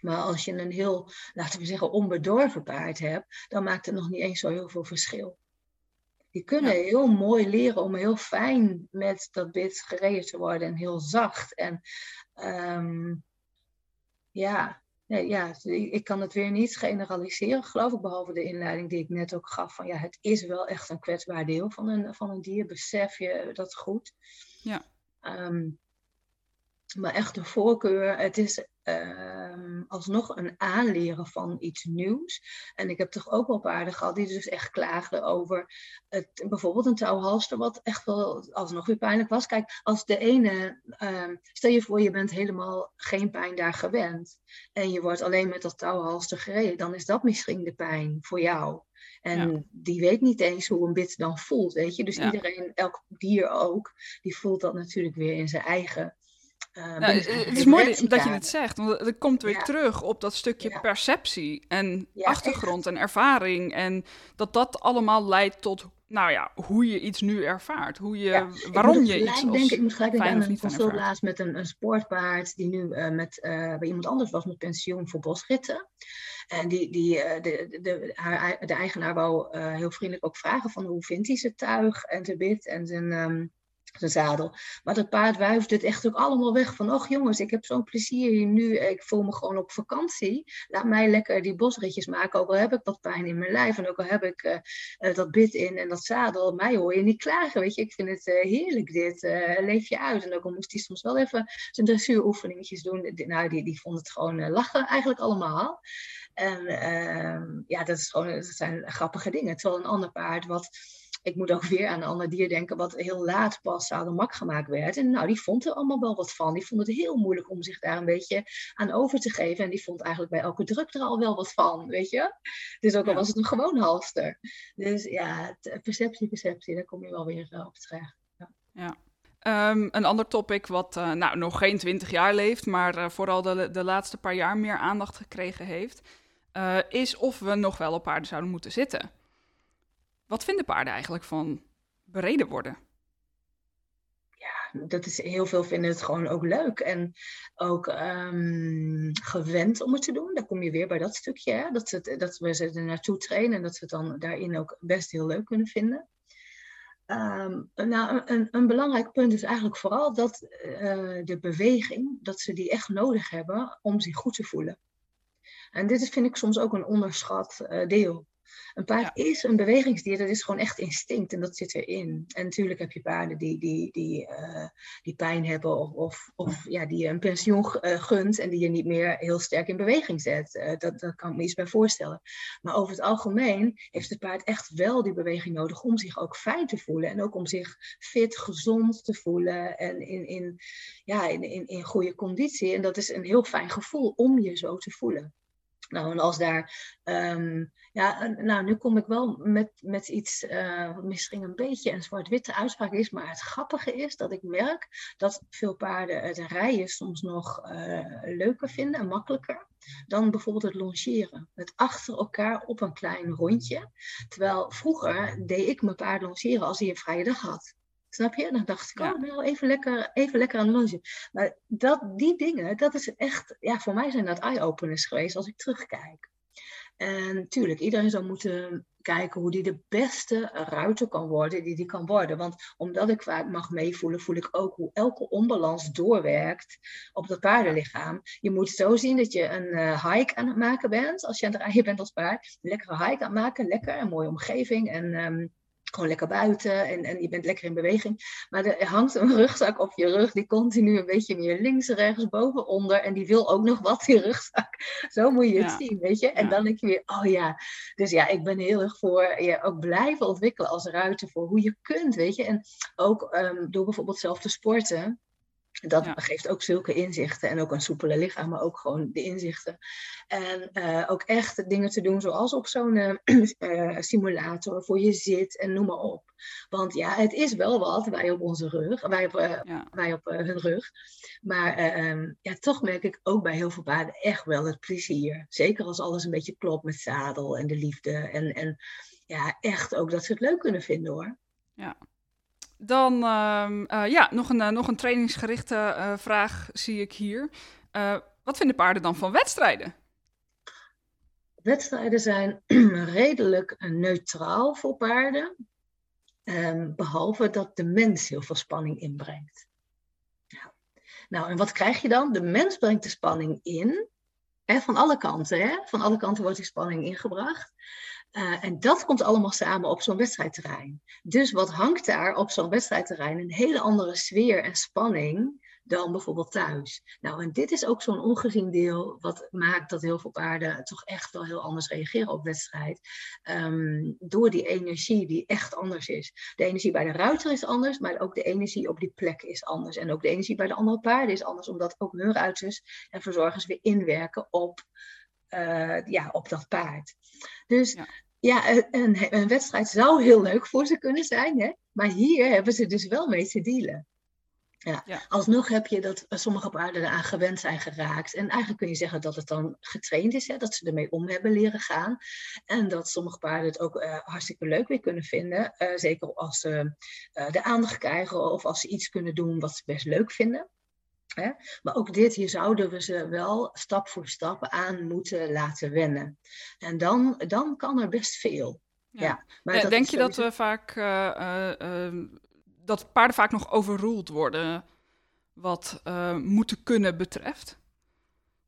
Maar als je een heel, laten we zeggen, onbedorven paard hebt, dan maakt het nog niet eens zo heel veel verschil. Die kunnen ja. heel mooi leren om heel fijn met dat bit gereden te worden en heel zacht. En um, ja, nee, ja, ik kan het weer niet generaliseren, geloof ik, behalve de inleiding die ik net ook gaf. Van ja, het is wel echt een kwetsbaar deel van een, van een dier, besef je dat goed. Ja. Um, maar echt de voorkeur, het is um, alsnog een aanleren van iets nieuws. En ik heb toch ook wel paarden gehad die dus echt klaagden over het, bijvoorbeeld een touwhalster, wat echt wel alsnog weer pijnlijk was. Kijk, als de ene, um, stel je voor je bent helemaal geen pijn daar gewend en je wordt alleen met dat touwhalster gereden, dan is dat misschien de pijn voor jou. En ja. die weet niet eens hoe een bit dan voelt, weet je. Dus ja. iedereen, elk dier ook, die voelt dat natuurlijk weer in zijn eigen uh, nou, het is mooi dat je het zegt, want het komt weer ja. terug op dat stukje ja. perceptie en ja, achtergrond echt. en ervaring. En dat dat allemaal leidt tot, nou ja, hoe je iets nu ervaart. Hoe je, waarom je iets denk, Ik moet gelijk denken aan een consult laatst met een, een sportpaard die nu uh, met, uh, bij iemand anders was met pensioen voor bosritten. En die, die, de, de, de, haar, de eigenaar wou heel vriendelijk ook vragen van hoe vindt hij zijn tuig en zijn bit en zijn... Um, zadel. Maar dat paard wuift het echt ook allemaal weg van, och jongens, ik heb zo'n plezier hier nu, ik voel me gewoon op vakantie. Laat mij lekker die bosritjes maken, ook al heb ik wat pijn in mijn lijf en ook al heb ik uh, uh, dat bit in en dat zadel. Mij hoor je niet klagen, weet je. Ik vind het uh, heerlijk dit, leef je uit. En ook al moest hij soms wel even zijn dressuuroefeningetjes doen. Nou, die, die vond het gewoon lachen eigenlijk allemaal. En ehm, ja, dat, is gewoon, dat zijn grappige dingen. Terwijl een ander paard wat ik moet ook weer aan een ander dier denken, wat heel laat pas aan de mak gemaakt werd. En nou, die vond er allemaal wel wat van. Die vond het heel moeilijk om zich daar een beetje aan over te geven. En die vond eigenlijk bij elke druk er al wel wat van, weet je. Dus ook al was het een gewoon halster. Dus ja, perceptie, perceptie, daar kom je wel weer op terecht. Ja. ja. Ehm, een ander topic wat uh, nou, nog geen 20 jaar leeft, maar uh, vooral de, de laatste paar jaar meer aandacht gekregen heeft, uh, is of we nog wel op paarden zouden moeten zitten. Wat vinden paarden eigenlijk van bereden worden? Ja, dat is heel veel vinden het gewoon ook leuk en ook um, gewend om het te doen. Daar kom je weer bij dat stukje, hè? Dat, het, dat we ze er naartoe trainen en dat ze het dan daarin ook best heel leuk kunnen vinden. Um, nou, een, een, belangrijk punt is eigenlijk vooral dat uh, de beweging, dat ze die echt nodig hebben om zich goed te voelen. En dit vind ik soms ook een onderschat uh, deel. Een paard is een bewegingsdier, dat is gewoon echt instinct en dat zit erin. En natuurlijk heb je paarden die, die, die, uh, die pijn hebben of, of, of ja, die je een pensioen uh, gunt en die je niet meer heel sterk in beweging zet. Uh, dat, dat kan ik me iets bij voorstellen. Maar over het algemeen heeft het paard echt wel die beweging nodig om zich ook fijn te voelen. En ook om zich fit, gezond te voelen en in, in, ja, in, in, in goede conditie. En dat is een heel fijn gevoel om je zo te voelen. Nou, en als daar, um, ja, nou, nu kom ik wel met, met iets uh, wat misschien een beetje een zwart-witte uitspraak is, maar het grappige is dat ik merk dat veel paarden het rijden soms nog uh, leuker vinden en makkelijker dan bijvoorbeeld het longeren. Het achter elkaar op een klein rondje. Terwijl vroeger deed ik mijn paard longeren als hij een vrije dag had. Snap je? Dan dacht ik, ja. oh, nou, even lekker, even lekker aan de lunchen. Maar dat, die dingen, dat is echt, ja, voor mij zijn dat eye-openers geweest als ik terugkijk. En natuurlijk, iedereen zou moeten kijken hoe die de beste ruiter kan worden die die kan worden. Want omdat ik vaak mag meevoelen, voel ik ook hoe elke onbalans doorwerkt op dat paardenlichaam. Je moet zo zien dat je een uh, hike aan het maken bent, als je aan het rijden bent als paard. Een lekkere hike aan het maken, lekker, een mooie omgeving en... Um, gewoon lekker buiten en, en je bent lekker in beweging. Maar er hangt een rugzak op je rug die continu een beetje meer links, rechts, boven, onder. En die wil ook nog wat, die rugzak. Zo moet je het ja. zien, weet je. En ja. dan denk je weer, oh ja. Dus ja, ik ben heel erg voor je ook blijven ontwikkelen als ruiter voor hoe je kunt, weet je. En ook um, door bijvoorbeeld zelf te sporten. Dat ja. geeft ook zulke inzichten en ook een soepele lichaam, maar ook gewoon de inzichten. En uh, ook echt dingen te doen zoals op zo'n uh, uh, simulator voor je zit en noem maar op. Want ja, het is wel wat, wij op onze rug, wij op, ja. wij op hun rug. Maar um, ja, toch merk ik ook bij heel veel paarden echt wel het plezier. Zeker als alles een beetje klopt met zadel en de liefde. En, en ja, echt ook dat ze het leuk kunnen vinden hoor. Ja, dan uh, uh, ja, nog een, uh, nog een trainingsgerichte uh, vraag zie ik hier. wat vinden paarden dan van wedstrijden? Wedstrijden zijn redelijk neutraal voor paarden. Um, behalve dat de mens heel veel spanning inbrengt. Nou, en wat krijg je dan? De mens brengt de spanning in. Van alle kanten. Hè? Van alle kanten wordt die spanning ingebracht. Uh, en dat komt allemaal samen op zo'n wedstrijdterrein. Dus wat hangt daar op zo'n wedstrijdterrein? Een hele andere sfeer en spanning dan bijvoorbeeld thuis. Nou, en dit is ook zo'n ongezien deel wat maakt dat heel veel paarden toch echt wel heel anders reageren op wedstrijd. Um, door die energie die echt anders is. De energie bij de ruiter is anders, maar ook de energie op die plek is anders. En ook de energie bij de andere paarden is anders, omdat ook hun ruiters en verzorgers weer inwerken op uh, ja, op dat paard. Dus ja, ja een, een, wedstrijd zou heel leuk voor ze kunnen zijn, hè? maar hier hebben ze dus wel mee te dealen. Ja. ja. Alsnog heb je dat sommige paarden eraan gewend zijn geraakt. En eigenlijk kun je zeggen dat het dan getraind is, hè, dat ze ermee om hebben leren gaan. En dat sommige paarden het ook uh, hartstikke leuk weer kunnen vinden. Uh, zeker als ze uh, de aandacht krijgen of als ze iets kunnen doen wat ze best leuk vinden. Hè? Maar ook dit, hier zouden we ze wel stap voor stap aan moeten laten wennen. En dan, dan kan er best veel. Ja. ja maar denk je dat we vaak uh, uh, dat paarden vaak nog overroeld worden wat uh, moeten kunnen betreft?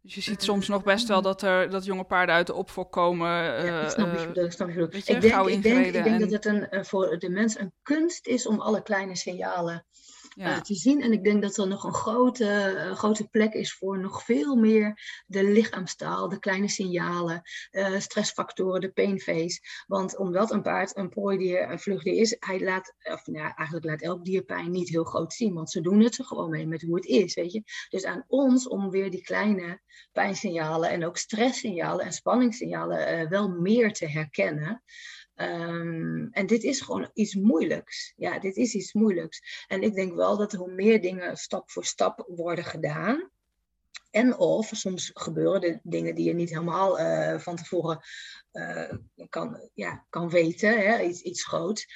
Dus je ziet soms nog best wel dat er dat jonge paarden uit de opvolk komen. Ja, snap ik, dat snap ik, ik, denk, ik, denk, ik denk en... dat het een, voor de mens een kunst is om alle kleine signalen ja. te zien. En ik denk dat er nog een grote, uh, grote plek is voor nog veel meer de lichaamstaal, de kleine signalen, uh, stressfactoren, de painface. Want omdat een paard een prooidier, een vluchtdier is, hij laat, of nou, eigenlijk laat elk dier pijn niet heel groot zien. Want ze doen het er gewoon mee met hoe het is, weet je. Dus aan ons om weer die kleine pijnsignalen en ook stresssignalen en spanningssignalen wel meer te herkennen. Ehm, en dit is gewoon iets moeilijks. Ja, dit is iets moeilijks. En ik denk wel dat hoe meer dingen stap voor stap worden gedaan, en of soms gebeuren de dingen die je niet helemaal uh, van tevoren uh, kan, ja, kan weten, hè, iets, iets groots.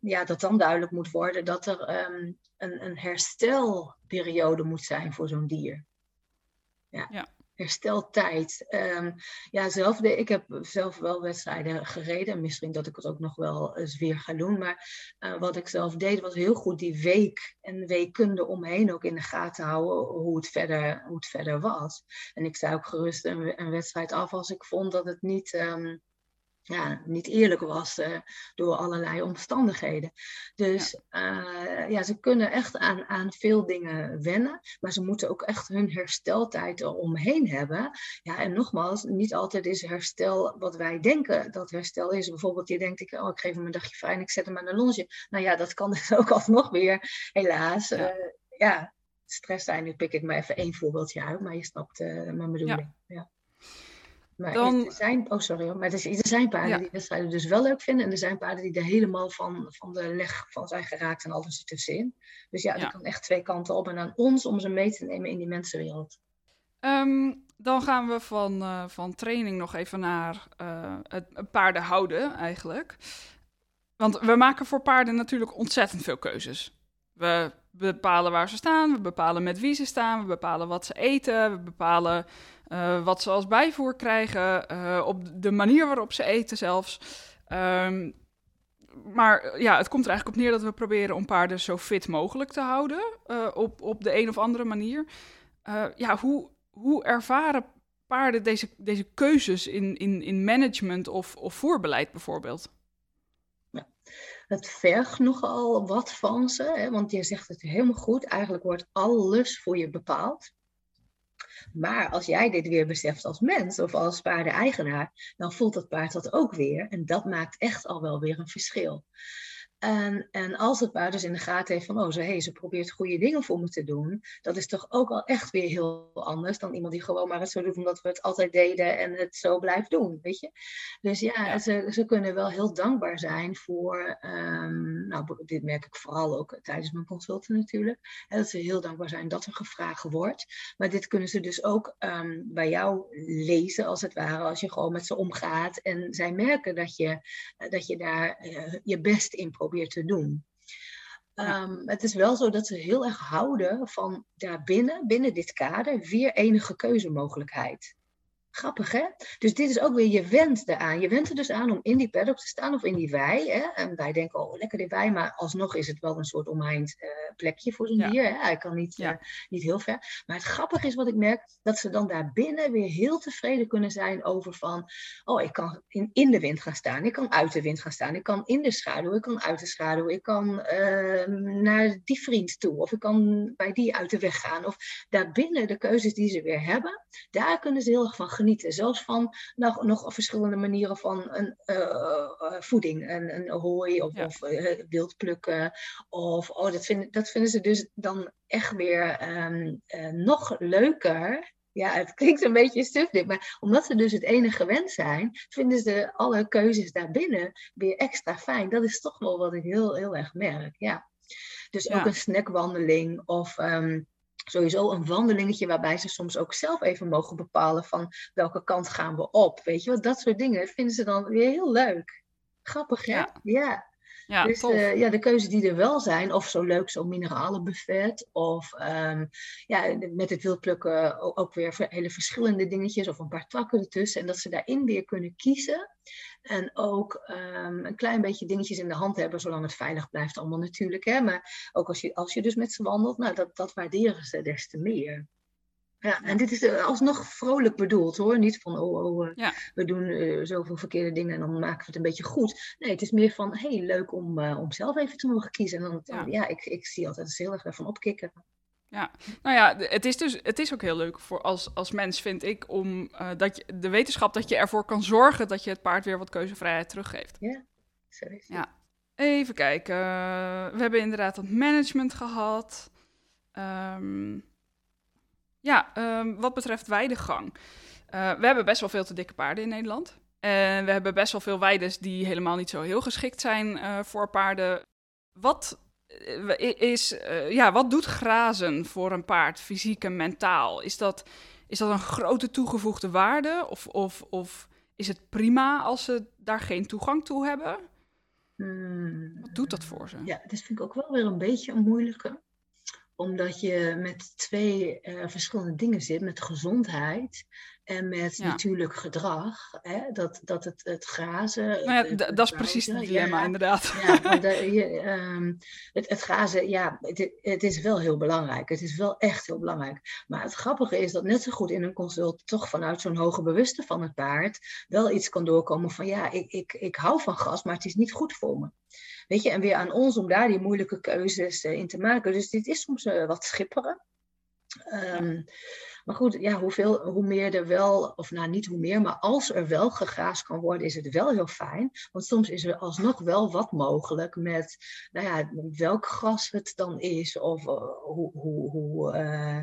Ja, dat dan duidelijk moet worden dat er um, een, een herstelperiode moet zijn voor zo'n dier. Ja. ja hersteltijd. Um, ja, zelf de, ik heb zelf wel wedstrijden gereden. Misschien dat ik het ook nog wel eens weer ga doen. Maar uh, wat ik zelf deed was heel goed die week en weekkunde omheen ook in de gaten houden hoe het verder, hoe het verder was. En ik zei ook gerust een, een wedstrijd af als ik vond dat het niet... Um, ja, niet eerlijk was uh, door allerlei omstandigheden. Dus ja. Uh, ja, ze kunnen echt aan, aan veel dingen wennen, maar ze moeten ook echt hun hersteltijd eromheen hebben. Ja, en nogmaals, niet altijd is herstel wat wij denken dat herstel is. Bijvoorbeeld, je denkt, ik, oh, ik geef hem een dagje vrij en ik zet hem aan de longe. Nou ja, dat kan dus ook alsnog weer, helaas. Ja, uh, ja stress zijn. Nu pik ik maar even één voorbeeldje uit, maar je snapt mijn bedoeling. Ja. ja. Maar dan... er zijn, oh sorry, maar er zijn paarden die wedstrijden dus wel leuk vinden. En er zijn paarden die er helemaal van, van de leg van zijn geraakt en alles ertussenin. Dus ja, ja. kan echt twee kanten op. En aan ons om ze mee te nemen in die mensenwereld. Um, dan gaan we van, uh, van training nog even naar uh, het paarden houden eigenlijk. Want we maken voor paarden natuurlijk ontzettend veel keuzes. We bepalen waar ze staan, we bepalen met wie ze staan, we bepalen wat ze eten, we bepalen uh, wat ze als bijvoer krijgen, uh, op de manier waarop ze eten zelfs. Um, maar ja, het komt er eigenlijk op neer dat we proberen om paarden zo fit mogelijk te houden. Op, op de een of andere manier. ja, hoe, hoe ervaren paarden deze, deze keuzes in, in, in management of, of voerbeleid bijvoorbeeld? Het vergt nogal wat van ze. Hè? Want je zegt het helemaal goed. Eigenlijk wordt alles voor je bepaald. Maar als jij dit weer beseft als mens of als paardeneigenaar, dan voelt dat paard dat ook weer. En dat maakt echt al wel weer een verschil. En, en als het paard dus in de gaten heeft van, oh, ze, hey, ze probeert goede dingen voor me te doen, dat is toch ook al echt weer heel anders dan iemand die gewoon maar het zo doet omdat we het altijd deden en het zo blijft doen, weet je. Dus ja, Ze, ze kunnen wel heel dankbaar zijn voor, um, nou, dit merk ik vooral ook tijdens mijn consulten natuurlijk, hè, dat ze heel dankbaar zijn dat er gevraagd wordt. Maar dit kunnen ze dus ook um, bij jou lezen, als het ware, als je gewoon met ze omgaat en zij merken dat je, dat je daar uh, je best in probeert probeert te doen. Ja. Um, het is wel zo dat ze heel erg houden van daarbinnen, binnen dit kader, weer enige keuzemogelijkheid. Grappig, hè? Dus dit is ook weer, je went eraan. Je went er dus aan om in die paddock te staan of in die wei. Hè? En wij denken, oh, lekker die wei. Maar alsnog is het wel een soort omheind uh, plekje voor zo'n ja. dier. Hè? Hij kan niet, ja. uh, niet heel ver. Maar het grappige is wat ik merk, dat ze dan daar binnen weer heel tevreden kunnen zijn over van... Oh, ik kan in, in de wind gaan staan. Ik kan uit de wind gaan staan. Ik kan in de schaduw. Ik kan uit de schaduw. Ik kan uh, naar die vriend toe. Of ik kan bij die uit de weg gaan. Of daarbinnen de keuzes die ze weer hebben, daar kunnen ze heel erg van genieten. Zelfs van nog, nog verschillende manieren van een, uh, voeding. Een, een hooi of, ja. of uh, wild plukken. Of, oh, dat, vind, dat vinden ze dus dan echt weer um, nog leuker. Ja, het klinkt een beetje stuf dit, maar omdat ze dus het enige gewend zijn, vinden ze alle keuzes daarbinnen weer extra fijn. Dat is toch wel wat ik heel, heel erg merk, ja. Dus ja. ook een snackwandeling of um, sowieso een wandelingetje waarbij ze soms ook zelf even mogen bepalen van welke kant gaan we op. Weet je wat, dat soort dingen vinden ze dan weer heel leuk. Grappig, hè? Ja. ja. Ja, dus uh, ja, de keuzes die er wel zijn, of zo leuk zo'n mineralenbuffet, of um, ja, met het wildplukken ook weer hele verschillende dingetjes, of een paar takken ertussen. En dat ze daarin weer kunnen kiezen. En ook um, een klein beetje dingetjes in de hand hebben, zolang het veilig blijft allemaal natuurlijk. Hè? Maar ook als je, als je dus met ze wandelt, nou, dat, dat waarderen ze des te meer. Ja, en dit is alsnog vrolijk bedoeld hoor. Niet van, oh, oh ja. we doen uh, zoveel verkeerde dingen en dan maken we het een beetje goed. Nee, het is meer van, hey, leuk om, uh, om zelf even te mogen kiezen. En dan, ja, ja ik, ik zie altijd heel erg van opkikken. Ja, nou ja, het is dus het is ook heel leuk voor als, als mens, vind ik, om uh, dat je, de wetenschap dat je ervoor kan zorgen dat je het paard weer wat keuzevrijheid teruggeeft. Ja, sorry. Ja. Even kijken. we hebben inderdaad het management gehad. Um, ja, um, wat betreft weidegang. Uh, we hebben best wel veel te dikke paarden in Nederland. En we hebben best wel veel weides die helemaal niet zo heel geschikt zijn uh, voor paarden. Wat, is, ja, wat doet grazen voor een paard, fysiek en mentaal? Is dat, is dat een grote toegevoegde waarde? Of, of, of is het prima als ze daar geen toegang toe hebben? Hmm. Wat doet dat voor ze? Ja, dat vind ik ook wel weer een beetje een moeilijke. Omdat je met twee uh, verschillende dingen zit. Met gezondheid en met natuurlijk gedrag, hè, dat, dat het, het grazen. Nou ja, dat is precies het dilemma, inderdaad. Ja, de, je, um, het, het grazen, ja, het, het, is wel heel belangrijk. Het is wel echt heel belangrijk. Maar het grappige is dat net zo goed in een consult, toch vanuit zo'n hoge bewuste van het paard, wel iets kan doorkomen van ja, ik, ik, ik hou van gas, maar het is niet goed voor me. Weet je, en weer aan ons om daar die moeilijke keuzes uh, in te maken. Dus dit is soms uh, wat schipperen. Um, maar goed, ja, hoeveel, hoe meer er wel, of nou niet hoe meer, maar als er wel gegraasd kan worden, is het wel heel fijn. Want soms is er alsnog wel wat mogelijk met, nou ja, welk gras het dan is, of uh, hoe, hoe, hoe uh,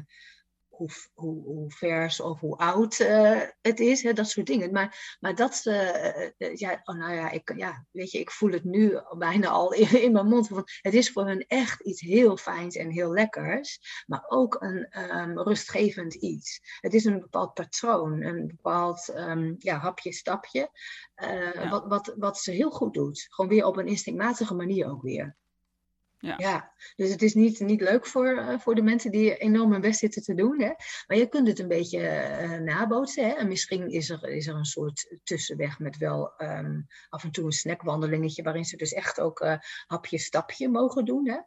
hoe, hoe, hoe vers of hoe oud uh, het is, hè, dat soort dingen. Maar, maar dat, uh, ja, oh, nou ja, ik, ja, weet je, ik voel het nu bijna al in, in mijn mond. Het is voor hun echt iets heel fijns en heel lekkers, maar ook een um, rustgevend iets. Het is een bepaald patroon, een bepaald um, ja, hapje, stapje, uh, ja. wat, wat, wat ze heel goed doet. Gewoon weer op een instinctmatige manier ook weer. Ja. ja. dus het is niet, niet leuk voor, uh, voor de mensen die enorm hun best zitten te doen. Hè? Maar je kunt het een beetje uh, nabootsen. Hè? En misschien is er, is er een soort tussenweg met wel um, af en toe een snackwandelingetje, waarin ze dus echt ook uh, hapje, stapje mogen doen. Hè?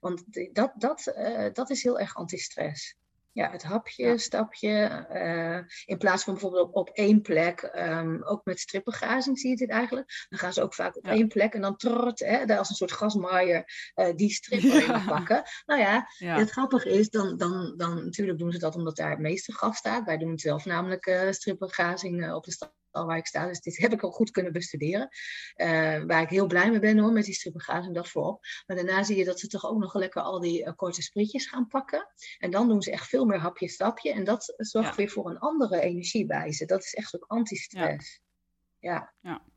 Want dat, dat, dat is heel erg antistress. Ja, het hapje, ja. stapje. Uh, in plaats van bijvoorbeeld op, op één plek, um, ook met strippengrazing zie je dit eigenlijk. Dan gaan ze ook vaak op ja. één plek en dan trot, hè, daar als een soort gasmaaier uh, die strip ja. pakken. Nou ja, het grappige is, dan, dan, dan natuurlijk doen ze dat omdat daar het meeste gas staat. Wij doen het zelf namelijk uh, op de stad al waar ik sta. Dus dit heb ik al goed kunnen bestuderen. Uh, waar ik heel blij mee ben hoor, met die strippengrazing, dat voorop. Maar daarna zie je dat ze toch ook nog lekker al die uh, korte sprietjes gaan pakken. En dan doen ze echt veel meer hapje stapje. En dat zorgt ja. weer voor een andere energie bij ze. Dat is echt ook anti-stress. Ja. ja. ja.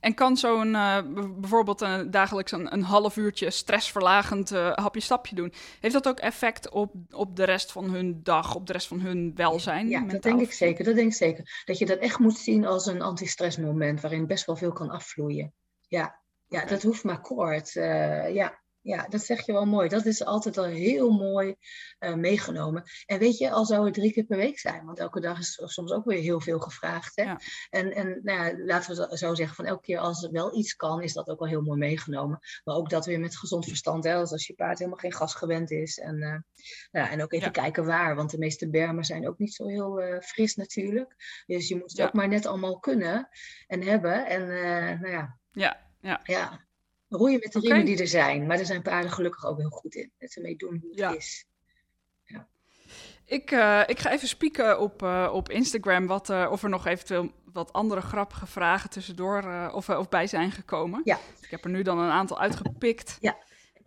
En kan zo'n uh, bijvoorbeeld een, dagelijks een, een half uurtje stressverlagend uh, hapje-stapje doen, heeft dat ook effect op, op de rest van hun dag, op de rest van hun welzijn? Ja, dat denk ik zeker. Dat denk ik zeker. Dat je dat echt moet zien als een anti-stressmoment waarin best wel veel kan afvloeien. Ja, ja okay. dat hoeft maar kort. Ja, ja, dat zeg je wel mooi. Dat is altijd al heel mooi uh, meegenomen. En weet je, al zou het drie keer per week zijn, want elke dag is soms ook weer heel veel gevraagd. Hè? Ja. En, en nou ja, laten we zo zeggen, van elke keer als er wel iets kan, is dat ook wel heel mooi meegenomen. Maar ook dat weer met gezond verstand, hè? als je paard helemaal geen gas gewend is. En, uh, nou, en ook even ja. kijken waar, want de meeste bermen zijn ook niet zo heel uh, fris natuurlijk. Dus je moet het ook maar net allemaal kunnen en hebben. En nou ja. Ja, ja. ja roeien met de okay. riemen die er zijn. Maar er zijn paarden gelukkig ook heel goed in. Dat ze mee doen hoe het ja. is. Ja. Ik, uh, ik ga even spieken op, uh, op Instagram wat, uh, of er nog eventueel wat andere grappige vragen tussendoor of, of bij zijn gekomen. Ja. Ik heb er nu dan een aantal uitgepikt. Ja.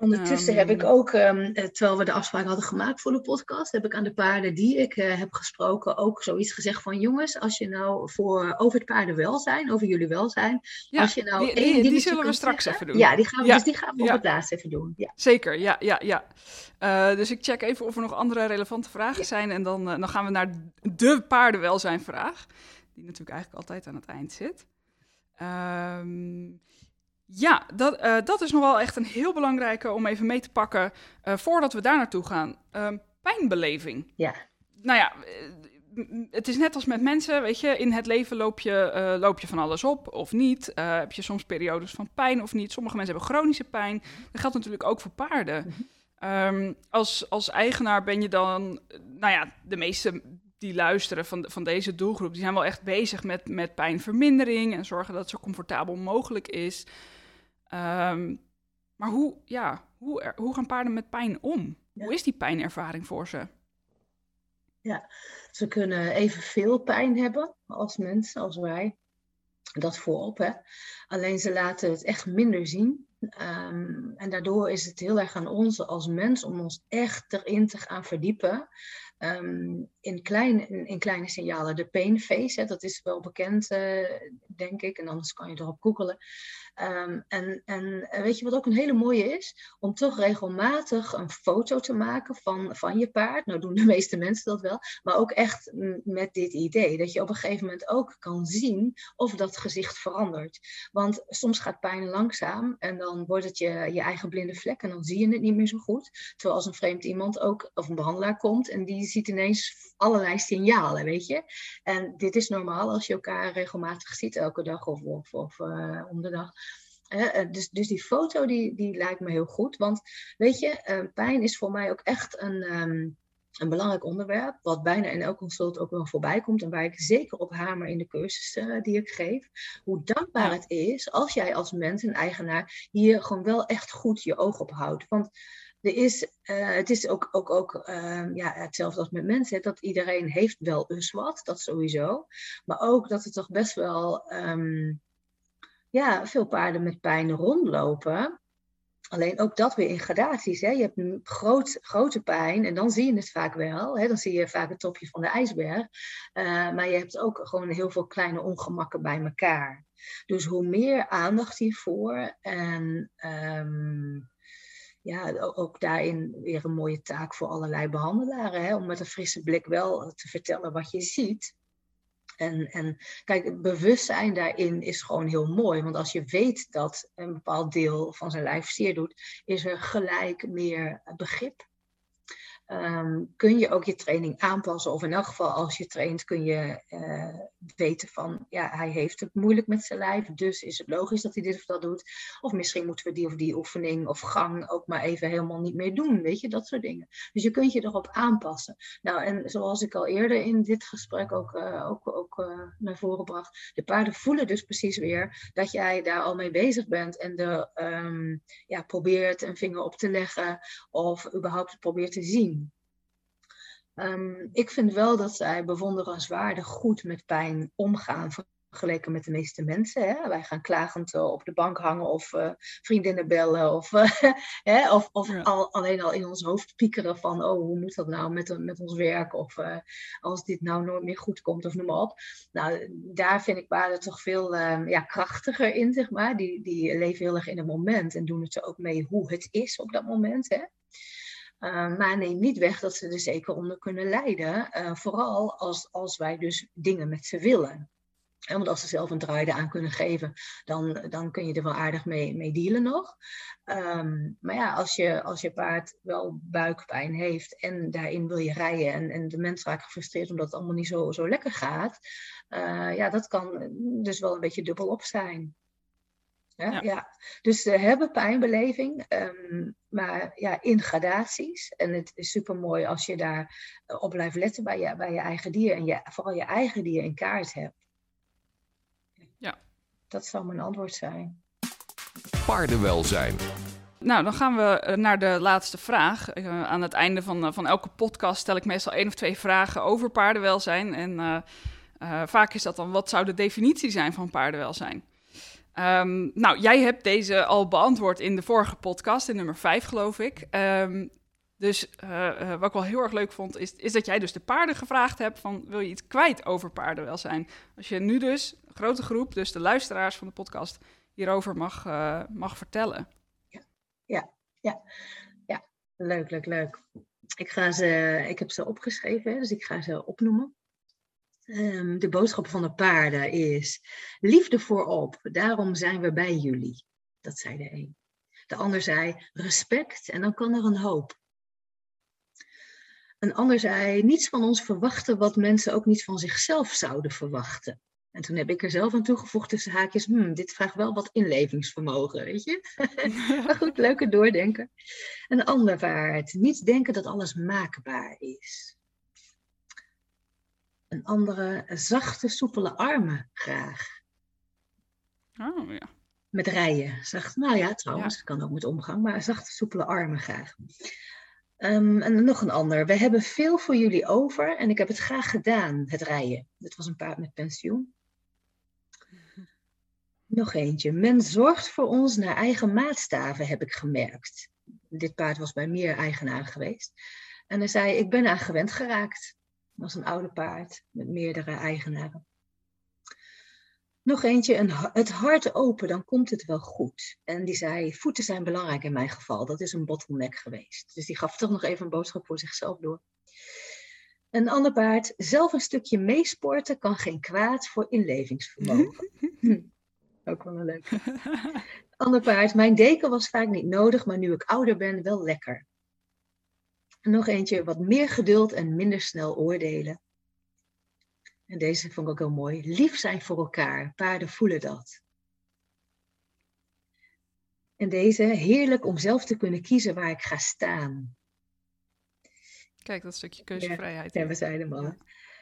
Ondertussen um, heb ik ook, um, terwijl we de afspraak hadden gemaakt voor de podcast, heb ik aan de paarden die ik uh, heb gesproken ook zoiets gezegd van jongens, als je nou voor over het paardenwelzijn, over jullie welzijn, ja, als je nou die, die, die zullen we straks zeggen, even doen. Ja, die gaan we, ja. dus die gaan we ja. op het laatst even doen. Ja. Zeker, ja, ja, ja. Uh, dus ik check even of er nog andere relevante vragen zijn en dan, uh, dan gaan we naar de paardenwelzijnvraag, die natuurlijk eigenlijk altijd aan het eind zit. Um, ja, dat, uh, dat is nog wel echt een heel belangrijke om even mee te pakken uh, voordat we daar naartoe gaan. Uh, pijnbeleving. Ja. Nou ja, het is net als met mensen, weet je, in het leven loop je, loop je van alles op of niet. heb je soms periodes van pijn of niet. Sommige mensen hebben chronische pijn. Dat geldt natuurlijk ook voor paarden. Um, als, als eigenaar ben je dan, nou ja, de meeste die luisteren van, van deze doelgroep, die zijn wel echt bezig met, met pijnvermindering en zorgen dat het zo comfortabel mogelijk is. Um, maar hoe, ja, hoe, er, hoe gaan paarden met pijn om? Ja. Hoe is die pijnervaring voor ze? Ja, ze kunnen evenveel pijn hebben als mensen, als wij. Dat voorop, hè. Alleen ze laten het echt minder zien. Um, en daardoor is het heel erg aan ons als mens om ons echt erin te gaan verdiepen. ehm, in, klein, in, kleine signalen. De pain face, hè, dat is wel bekend, uh, denk ik. En anders kan je erop googelen. Ehm, en, en eh, weet je wat ook een hele mooie is? Om toch regelmatig een foto te maken van, van je paard. Nou doen de meeste mensen dat wel. Maar ook echt met dit idee. Dat je op een gegeven moment ook kan zien of dat gezicht verandert. Want soms gaat pijn langzaam en dan wordt het je, je eigen blinde vlek. En dan zie je het niet meer zo goed. Terwijl als een vreemd iemand ook, of een behandelaar komt en die ziet ineens allerlei signalen, weet je. En dit is normaal als je elkaar regelmatig ziet, elke dag of, of, uh, om de dag. Uh, dus, dus die foto die, die lijkt me heel goed. Want weet je, uh, pijn is voor mij ook echt een, um, een belangrijk onderwerp. Wat bijna in elk consult ook wel voorbij komt. En waar ik zeker op hamer in de cursussen die ik geef. Hoe dankbaar het is als jij als mens en eigenaar hier gewoon wel echt goed je oog op houdt. Want er is, uh, het is ook, ook, ook uh, ja, hetzelfde als met mensen, dat iedereen heeft wel eens wat, dat sowieso. Maar ook dat er toch best wel um, ja, veel paarden met pijn rondlopen. Alleen ook dat weer in gradaties. Hè? Je hebt een groot, grote pijn en dan zie je het vaak wel. Hè? Dan zie je vaak het topje van de ijsberg. Uh, maar je hebt ook gewoon heel veel kleine ongemakken bij elkaar. Dus hoe meer aandacht hiervoor en um, ja, ook daarin weer een mooie taak voor allerlei behandelaren. Hè? Om met een frisse blik wel te vertellen wat je ziet. En, en kijk, het bewustzijn daarin is gewoon heel mooi. Want als je weet dat een bepaald deel van zijn lijf zeer doet, is er gelijk meer begrip um, kun je ook je training aanpassen. Of in elk geval als je traint kun je uh, weten van, ja, hij heeft het moeilijk met zijn lijf, dus is het logisch dat hij dit of dat doet. Of misschien moeten we die of die oefening of gang ook maar even helemaal niet meer doen, weet je, dat soort dingen. Dus je kunt je erop aanpassen. Nou, en zoals ik al eerder in dit gesprek ook, uh, ook, ook uh, naar voren bracht, de paarden voelen dus precies weer dat jij daar al mee bezig bent en de, um, ja, probeert een vinger op te leggen of überhaupt probeert te zien. Um, ik vind wel dat zij bewonderenswaardig goed met pijn omgaan vergeleken met de meeste mensen. Hè? Wij gaan klagend uh, op de bank hangen of uh, vriendinnen bellen of, uh, hè? of, of ja. al, alleen al in ons hoofd piekeren van oh, hoe moet dat nou met, met ons werk of als dit nou nooit meer goed komt of noem maar op. Nou, daar vind ik paarden toch veel um, ja, krachtiger in, zeg maar. Die, die leven heel erg in het moment en doen het er ook mee hoe het is op dat moment. Hè? Uh, maar neem niet weg dat ze er zeker onder kunnen lijden. Uh, vooral als, als wij dus dingen met ze willen. En als ze zelf een draai aan kunnen geven, dan, dan kun je er wel aardig mee, mee dealen nog. Um, maar ja, als je, als je paard wel buikpijn heeft en daarin wil je rijden en, en de mens raakt gefrustreerd omdat het allemaal niet zo, zo lekker gaat, uh, ja, dat kan dus wel een beetje dubbelop zijn. Ja, ja. Dus ze hebben pijnbeleving, um, maar ja, in gradaties. En het is super mooi als je daar op blijft letten bij je, bij je eigen dier. En je, vooral je eigen dier in kaart hebt. Ja. Dat zou mijn antwoord zijn. Paardenwelzijn. Nou, dan gaan we naar de laatste vraag. Uh, aan het einde van, uh, van elke podcast stel ik meestal één of twee vragen over paardenwelzijn. En uh, vaak is dat dan, wat zou de definitie zijn van paardenwelzijn? Um, nou, jij hebt deze al beantwoord in de vorige podcast, in nummer 5 geloof ik. Um, dus uh, uh, wat ik wel heel erg leuk vond, is, is dat jij dus de paarden gevraagd hebt van, wil je iets kwijt over paardenwelzijn? Als je nu dus, een grote groep, dus de luisteraars van de podcast, hierover mag, uh, mag vertellen. Ja, ja, ja, ja. Leuk, leuk, leuk. Ik, ga ze, ik heb ze opgeschreven, dus ik ga ze opnoemen. Um, de boodschap van de paarden is liefde voorop, daarom zijn we bij jullie. Dat zei de een. De ander zei respect en dan kan er een hoop. Een ander zei niets van ons verwachten wat mensen ook niet van zichzelf zouden verwachten. En toen heb ik er zelf aan toegevoegd tussen haakjes, hmm, dit vraagt wel wat inlevingsvermogen, weet je? maar goed, leuke doordenken. Een ander waard, niet denken dat alles maakbaar is andere zachte, soepele armen graag. Oh ja. Met rijen. Zacht, nou ja, trouwens, ja. kan ook met omgang, maar zachte, soepele armen graag. Um, en nog een ander. We hebben veel voor jullie over en ik heb het graag gedaan, het rijden. Dit was een paard met pensioen. Nog eentje. Men zorgt voor ons naar eigen maatstaven, heb ik gemerkt. Dit paard was bij meer eigenaren geweest. En hij zei, ik ben aan gewend geraakt. Dat was een oude paard met meerdere eigenaren. Nog eentje, een, het hart open, dan komt het wel goed. En die zei, voeten zijn belangrijk in mijn geval. Dat is een bottleneck geweest. Dus die gaf toch nog even een boodschap voor zichzelf door. Een ander paard, zelf een stukje meesporten kan geen kwaad voor inlevingsvermogen. Ook wel een leuke. Ander paard, mijn deken was vaak niet nodig, maar nu ik ouder ben, wel lekker. Nog eentje, wat meer geduld en minder snel oordelen. En deze vond ik ook heel mooi. Lief zijn voor elkaar. Paarden voelen dat. En deze, heerlijk om zelf te kunnen kiezen waar ik ga staan. Kijk, dat stukje keuzevrijheid. Ja, we zeiden hem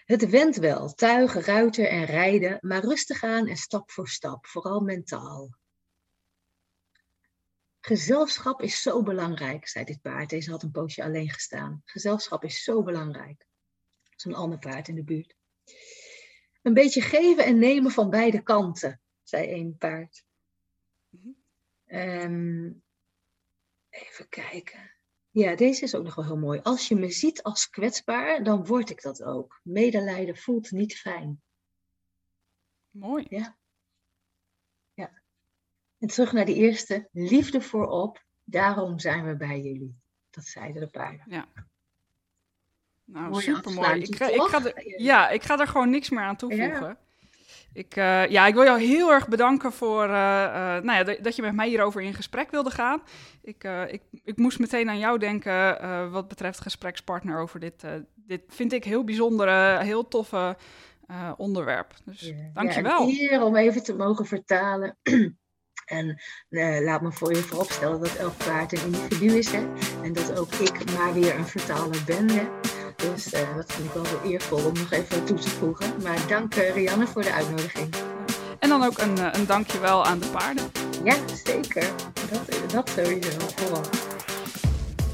Het went wel, tuigen, ruiter en rijden, maar rustig aan en stap voor stap, vooral mentaal. Gezelschap is zo belangrijk, zei dit paard. Deze had een poosje alleen gestaan. Gezelschap is zo belangrijk. Zo'n ander paard in de buurt. Een beetje geven en nemen van beide kanten, zei één paard. Um, even kijken. Ja, deze is ook nog wel heel mooi. Als je me ziet als kwetsbaar, dan word ik dat ook. Medelijden voelt niet fijn. Mooi. Ja. Ja. En terug naar die eerste. Liefde voorop, daarom zijn we bij jullie. Dat zeiden de paarden. Ja. Nou, super mooi. Ik, ik, ga er, ja, ik ga er gewoon niks meer aan toevoegen. Ja. Ik, uh, ja, ik wil jou heel erg bedanken voor uh, uh, nou ja, dat je met mij hierover in gesprek wilde gaan. Ik, ik, ik moest meteen aan jou denken wat betreft gesprekspartner over dit. dit vind ik heel bijzondere, heel toffe onderwerp. Dus ja. dankjewel. Ja, hier om even te mogen vertalen. En laat me voor je vooropstellen dat elk paard een individu is. Hè? En dat ook ik maar weer een vertaler ben. Hè? Dus uh, dat vind ik wel heel eervol om nog even toe te voegen. Maar dank uh, Rianne voor de uitnodiging. En dan ook een, een dankjewel aan de paarden. Ja, zeker. Dat, dat sowieso, vooral.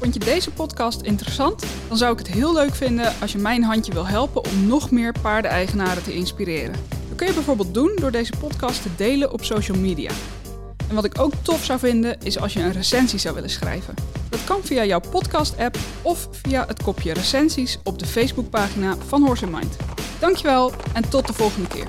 Vond je deze podcast interessant? Dan zou ik het heel leuk vinden als je mijn handje wil helpen om nog meer paardeneigenaren te inspireren. Dat kun je bijvoorbeeld doen door deze podcast te delen op social media. En wat ik ook tof zou vinden is als je een recensie zou willen schrijven. Dat kan via jouw podcast-app of via het kopje recensies op de Facebookpagina van Horse Mind. Dankjewel en tot de volgende keer.